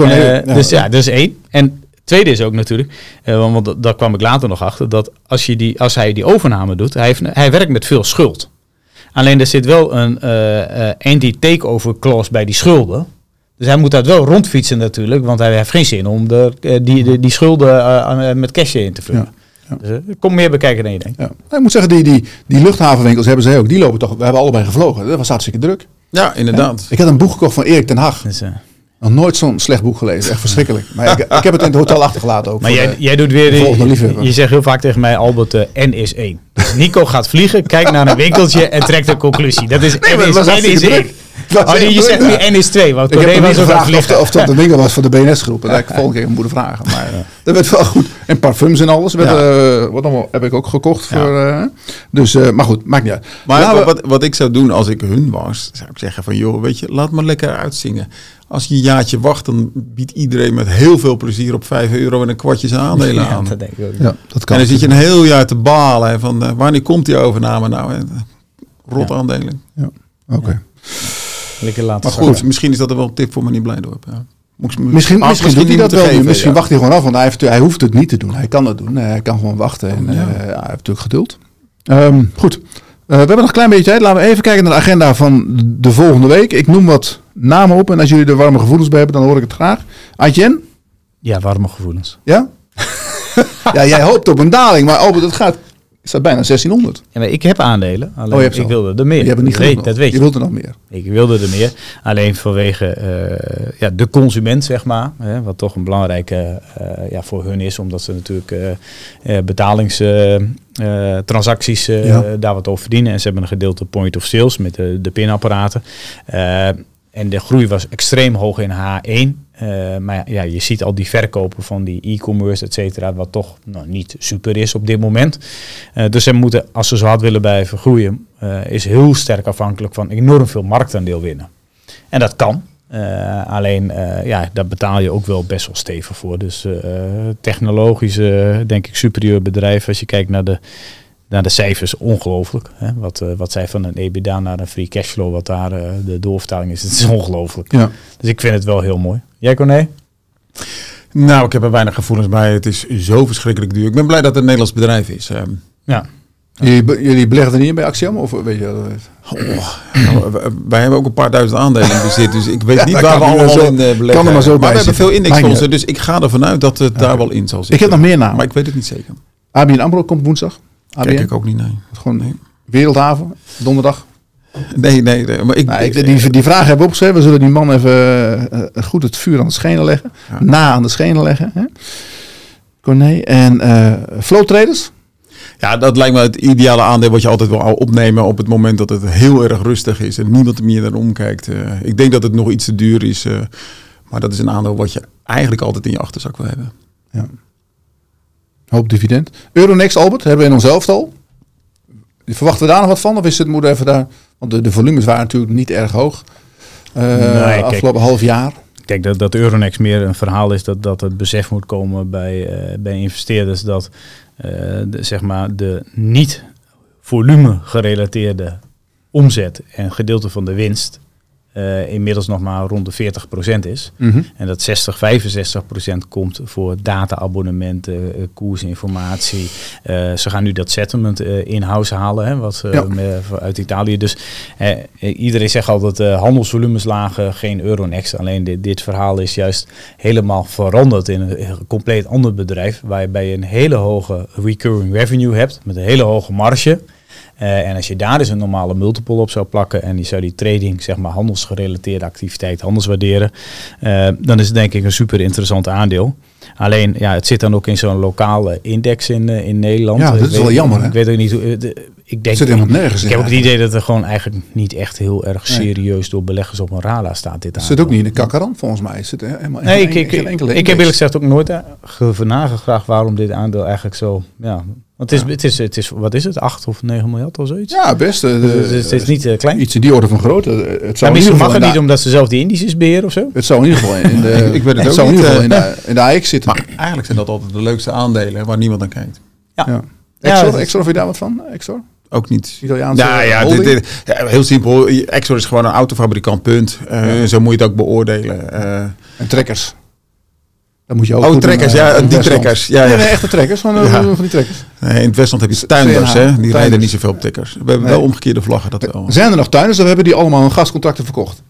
Uh, ja. Dus ja, dat is één. En tweede is ook natuurlijk, want daar kwam ik later nog achter, dat als, je die, als hij die overname doet, hij, heeft, hij werkt met veel schuld. Alleen er zit wel een uh, uh, anti-takeover clause bij die schulden. Dus hij moet dat wel rondfietsen natuurlijk, want hij heeft geen zin om de, uh, die, de, die schulden uh, met cash in te vullen. Ja, ja. Dus komt meer bekijken dan je denkt. Ja. Ik moet zeggen, die, die, die luchthavenwinkels hebben ze ook. Die lopen toch, we hebben allebei gevlogen. Dat was hartstikke druk. Ja, inderdaad. Ik had een boek gekocht van Erik ten Hag. Dus, nog nooit zo'n slecht boek gelezen. Echt verschrikkelijk. Maar ik, ik heb het in het hotel achtergelaten ook. Maar jij, de, jij doet weer... Je, je zegt heel vaak tegen mij, Albert, uh, N is 1. Dus Nico gaat vliegen, kijkt naar een winkeltje en trekt een conclusie. Dat is nee, N is, was N is 1. Oh, nee, je zegt nu N is 2. Want ik heb was ook gevraagd of, of dat de winkel was voor de BNS-groep. Dat ik volgende keer moeten vragen. Maar ja. dat werd wel goed. En parfums en alles. Werd, ja. uh, wat allemaal heb ik ook gekocht. Voor, uh, dus, uh, maar goed, maakt niet uit. Maar wat, wat ik zou doen als ik hun was, zou ik zeggen van joh, weet je, laat me lekker uitzingen. Als je een jaartje wacht, dan biedt iedereen met heel veel plezier op 5 euro en een kwartje zijn aandelen ja, aan. Dat denk ik ook. Ja, dat kan en dan zit je een heel jaar te balen hè, van uh, wanneer komt die overname nou? Hè? Rot aandelen. Ja, oké. Okay. Lekker laten maar goed, zakken. misschien is dat er wel een tip voor meneer Blijdorp. Ja. Misschien, misschien, misschien doet hij dat wel. Geven, misschien ja. wacht hij gewoon af, want hij, heeft, hij hoeft het niet te doen. Hij kan het doen. Hij kan gewoon wachten. En, ja. uh, hij heeft natuurlijk geduld. Um, goed. Uh, we hebben nog een klein beetje tijd. Laten we even kijken naar de agenda van de volgende week. Ik noem wat namen op. En als jullie er warme gevoelens bij hebben, dan hoor ik het graag. Adjen? Ja, warme gevoelens. Ja? ja, jij hoopt op een daling. Maar Albert, het gaat is dat bijna 1600. Ja, maar ik heb aandelen. Alleen oh, ik wilde er meer. Je hebt het niet weet, dat weet je. Je wilde er nog meer. Ik wilde er meer. Alleen vanwege uh, ja, de consument, zeg maar. Hè, wat toch een belangrijke uh, ja, voor hun is. Omdat ze natuurlijk uh, betalingstransacties ja. daar wat over verdienen. En ze hebben een gedeelte point of sales met de, de pinapparaten. En de groei was extreem hoog in H1. Uh, maar ja, je ziet al die verkopen van die e-commerce, et cetera, wat toch nou, niet super is op dit moment. Uh, dus ze moeten, als ze zo hard willen blijven groeien, uh, is heel sterk afhankelijk van enorm veel marktaandeel winnen. En dat kan. alleen, ja, daar betaal je ook wel best wel stevig voor. Dus technologisch, denk ik, superieur bedrijf. Als je kijkt naar de naar de cijfers ongelooflijk. Hè? Wat, uh, wat zij van een EBITDA naar een free cashflow, wat daar uh, de doorvertaling is, het is ongelooflijk. Ja. Dus ik vind het wel heel mooi. Jij Corné? Nou, ik heb er weinig gevoelens bij. Het is zo verschrikkelijk duur. Ik ben blij dat het een Nederlands bedrijf is. Um, ja. Jullie, jullie beleggen er niet in bij Axiom? Of weet je oh, wij hebben ook een paar duizend aandelen in bezit. Dus ik weet ja, niet waar we allemaal zo, in beleggen. Kan er maar, zo maar bij we hebben veel indexfondsen. Dus ik ga ervan uit dat het ja. daar wel in zal zitten. Ik heb nog meer namen. Maar ik weet het niet zeker. ABN AMRO komt woensdag. ABN? Kijk ik ook niet, nee. Gewoon nee. Wereldhaven, donderdag. Nee, nee, nee. Maar ik, nou, ik, die, die vraag hebben we opgeschreven. We zullen die man even uh, goed het vuur aan de schenen leggen. Ja. Na aan de schenen leggen. Hè? Corné. En uh, flow traders? Ja, dat lijkt me het ideale aandeel wat je altijd wil opnemen op het moment dat het heel erg rustig is en niemand meer naar omkijkt. Uh, ik denk dat het nog iets te duur is, uh, maar dat is een aandeel wat je eigenlijk altijd in je achterzak wil hebben. Ja. Hoop dividend. Euronext, Albert, hebben we in ons elftal. Verwachten we daar nog wat van? Of is het moet even daar... Want de, de volumes waren natuurlijk niet erg hoog. Uh, afgelopen half jaar. Kijk, dat, dat Euronext meer een verhaal is dat, dat het besef moet komen bij, uh, bij investeerders dat uh, de, zeg maar de niet volume gerelateerde omzet en gedeelte van de winst uh, inmiddels nog maar rond de 40% is. Mm -hmm. En dat 60, 65% komt voor data-abonnementen, uh, koersinformatie. Uh, ze gaan nu dat settlement in-house halen, hè, wat ja. uit Italië. Dus iedereen zegt altijd handelsvolumes lagen, geen Euronext. Alleen dit, dit, verhaal is juist helemaal veranderd in een compleet ander bedrijf. Waarbij je een hele hoge recurring revenue hebt, met een hele hoge marge. Uh, en als je daar dus een normale multiple op zou plakken en die zou die trading, zeg maar handelsgerelateerde activiteit anders waarderen, uh, dan is het denk ik een super interessant aandeel. Alleen, ja, het zit dan ook in zo'n lokale index in, uh, in Nederland. Ja, dat is wel jammer. Hè? Ik weet ook niet hoe. De, ik denk, zit helemaal nergens ik heb ook het idee dat er gewoon eigenlijk niet echt heel erg serieus nee. door beleggers op een radar staat. Dit het zit ook niet in de kakkeran, volgens mij. Zit helemaal nee, ik, ik, ik, ik heb eerlijk gezegd ook nooit nagevraagd waarom dit aandeel eigenlijk zo. Ja, want het is, ja. het, is, het is, wat is het, 8 of 9 miljard of zoiets? Ja, best. Uh, dus het is niet uh, klein. Iets in die orde van grootte. Het zou misschien mag het niet omdat ze zelf die indices beheren of zo? Het zou in ieder geval in de, ik, ik weet het, het ook zou in niet, ieder geval uh, in de, in de AX zitten. Maar eigenlijk zijn dat altijd de leukste aandelen waar niemand aan kijkt. Ja. ja. Exor, ja, Exor, of je daar wat van? Exor? Ook niet. Italiaanse ja, ja, dit, dit, ja, heel simpel. Exor is gewoon een autofabrikant, punt. Uh, ja. Zo moet je het ook beoordelen. Uh, en trekkers. Dan moet je ook oh, trekkers, doen, ja, die trekkers. Ja, ja. Nee, nee, echte trekkers, van, ja. van die trekkers. Nee, in het Westland heb je tuinders, hè? Die tuinders. rijden niet zoveel op trekkers. We hebben nee. wel omgekeerde vlaggen, dat wel. Zijn er nog tuinders of hebben die allemaal hun gascontracten verkocht?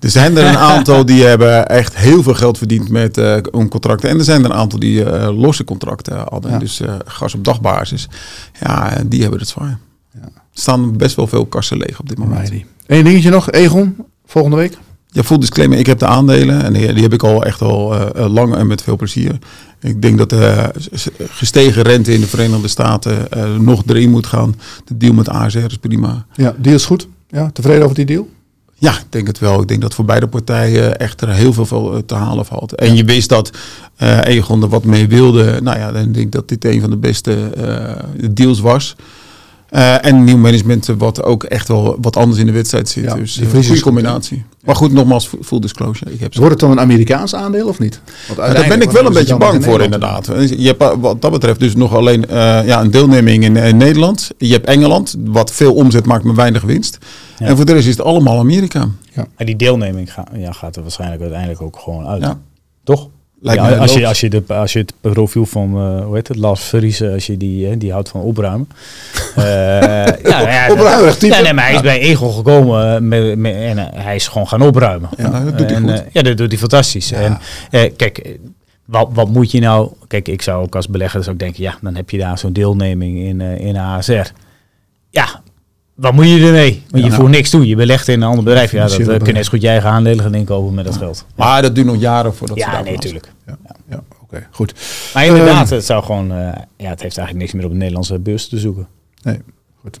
Er zijn er een aantal die hebben echt heel veel geld verdiend met uh, contracten. En er zijn er een aantal die uh, losse contracten hadden. Ja. Dus uh, gas op dagbasis. Ja, die hebben het zwaar. Ja. Er staan best wel veel kassen leeg op dit moment. Eén dingetje nog, Egon, volgende week? Ja, full disclaimer. Ik heb de aandelen en die, die heb ik al echt al uh, lang en met veel plezier. Ik denk dat de gestegen rente in de Verenigde Staten uh, nog erin moet gaan. De deal met ASR is prima. Ja, deal is goed. Ja, tevreden over die deal? Ja, ik denk het wel. Ik denk dat voor beide partijen echt er heel veel te halen valt. En je wist dat uh, Egon er wat mee wilde. Nou ja, dan denk ik dat dit een van de beste uh, deals was. Uh, en nieuw management wat ook echt wel wat anders in de wedstrijd zit. Ja, dus die een goede combinatie. Ja. Maar goed, nogmaals, full disclosure. Ik heb Wordt het dan een Amerikaans aandeel of niet? Want ja, daar ben ik wel een beetje bang voor inderdaad. Je hebt wat dat betreft dus nog alleen uh, ja, een deelneming in, in, Nederland. Je hebt Engeland, wat veel omzet maakt, maar weinig winst. Ja. En voor de rest is het allemaal Amerika. Ja. En die deelneming ga, ja, gaat er waarschijnlijk uiteindelijk ook gewoon uit. Toch? Ja, als, je, als, je de, als je het profiel van, uh, hoe heet het, Lars Verriesen, als je die, die houdt van opruimen. uh, ja, ja, Opruimig type. Ja, nee, maar hij is bij Egel gekomen met, met, en hij is gewoon gaan opruimen. Ja, dat doet hij en, goed. ja, dat doet hij fantastisch. En kijk, wat, wat moet je nou, kijk, ik zou ook als belegger dus ook denken, ja, dan heb je daar zo'n deelneming in, in ASR. Ja, wat moet je ermee? Want je ja, voert niks toe. Je belegt in een ander bedrijf. Ja, dat kun je net goed je eigen aandelen gaan inkopen met dat ja. geld. Maar dat duurt nog jaren voordat ja, ze nee, natuurlijk. Ja, ja. oké, okay, goed. Maar inderdaad, um, het zou gewoon, uh, ja, het heeft eigenlijk niks meer op de Nederlandse beurs te zoeken. Nee, goed.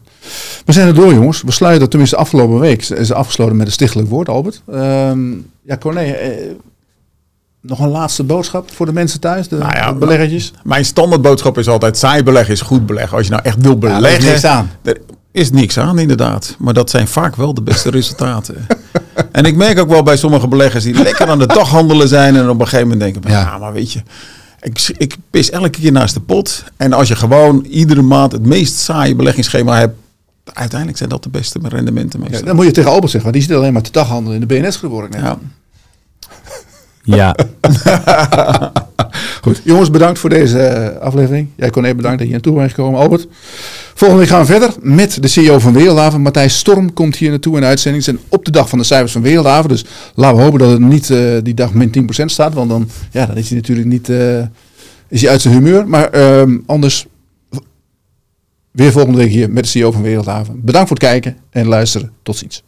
We zijn er door, jongens. We sluiten, tenminste afgelopen week, is afgesloten met een stichtelijk woord, Albert. Um, ja, Corné, eh, nog een laatste boodschap voor de mensen thuis, de, nou ja, de beleggertjes? Mijn standaardboodschap is altijd, saai beleggen is goed beleggen. Als je nou echt wil beleggen... Ja, aan. Er is niks aan, inderdaad. Maar dat zijn vaak wel de beste resultaten. en ik merk ook wel bij sommige beleggers die lekker aan de dag handelen zijn... en op een gegeven moment denken, ja, ja maar weet je... Ik, ik pis elke keer naast de pot. En als je gewoon iedere maand het meest saaie beleggingsschema hebt... uiteindelijk zijn dat de beste rendementen meestal. Ja, dan moet je tegen Albert zeggen, want die zit alleen maar te dag handelen in de BNS geworden. Ja. Ja. Goed, jongens, bedankt voor deze aflevering. Jij kon even bedankt dat je naartoe bent gekomen, Albert. Volgende week gaan we verder met de CEO van Wereldhaven. Matthijs Storm komt hier naartoe in de uitzending. Zijn op de dag van de cijfers van Wereldhaven. Dus laten we hopen dat het niet uh, die dag min 10% staat. Want dan, ja, dan is hij natuurlijk niet uh, is hij uit zijn humeur. Maar um, anders weer volgende week hier met de CEO van Wereldhaven. Bedankt voor het kijken en luisteren. Tot ziens.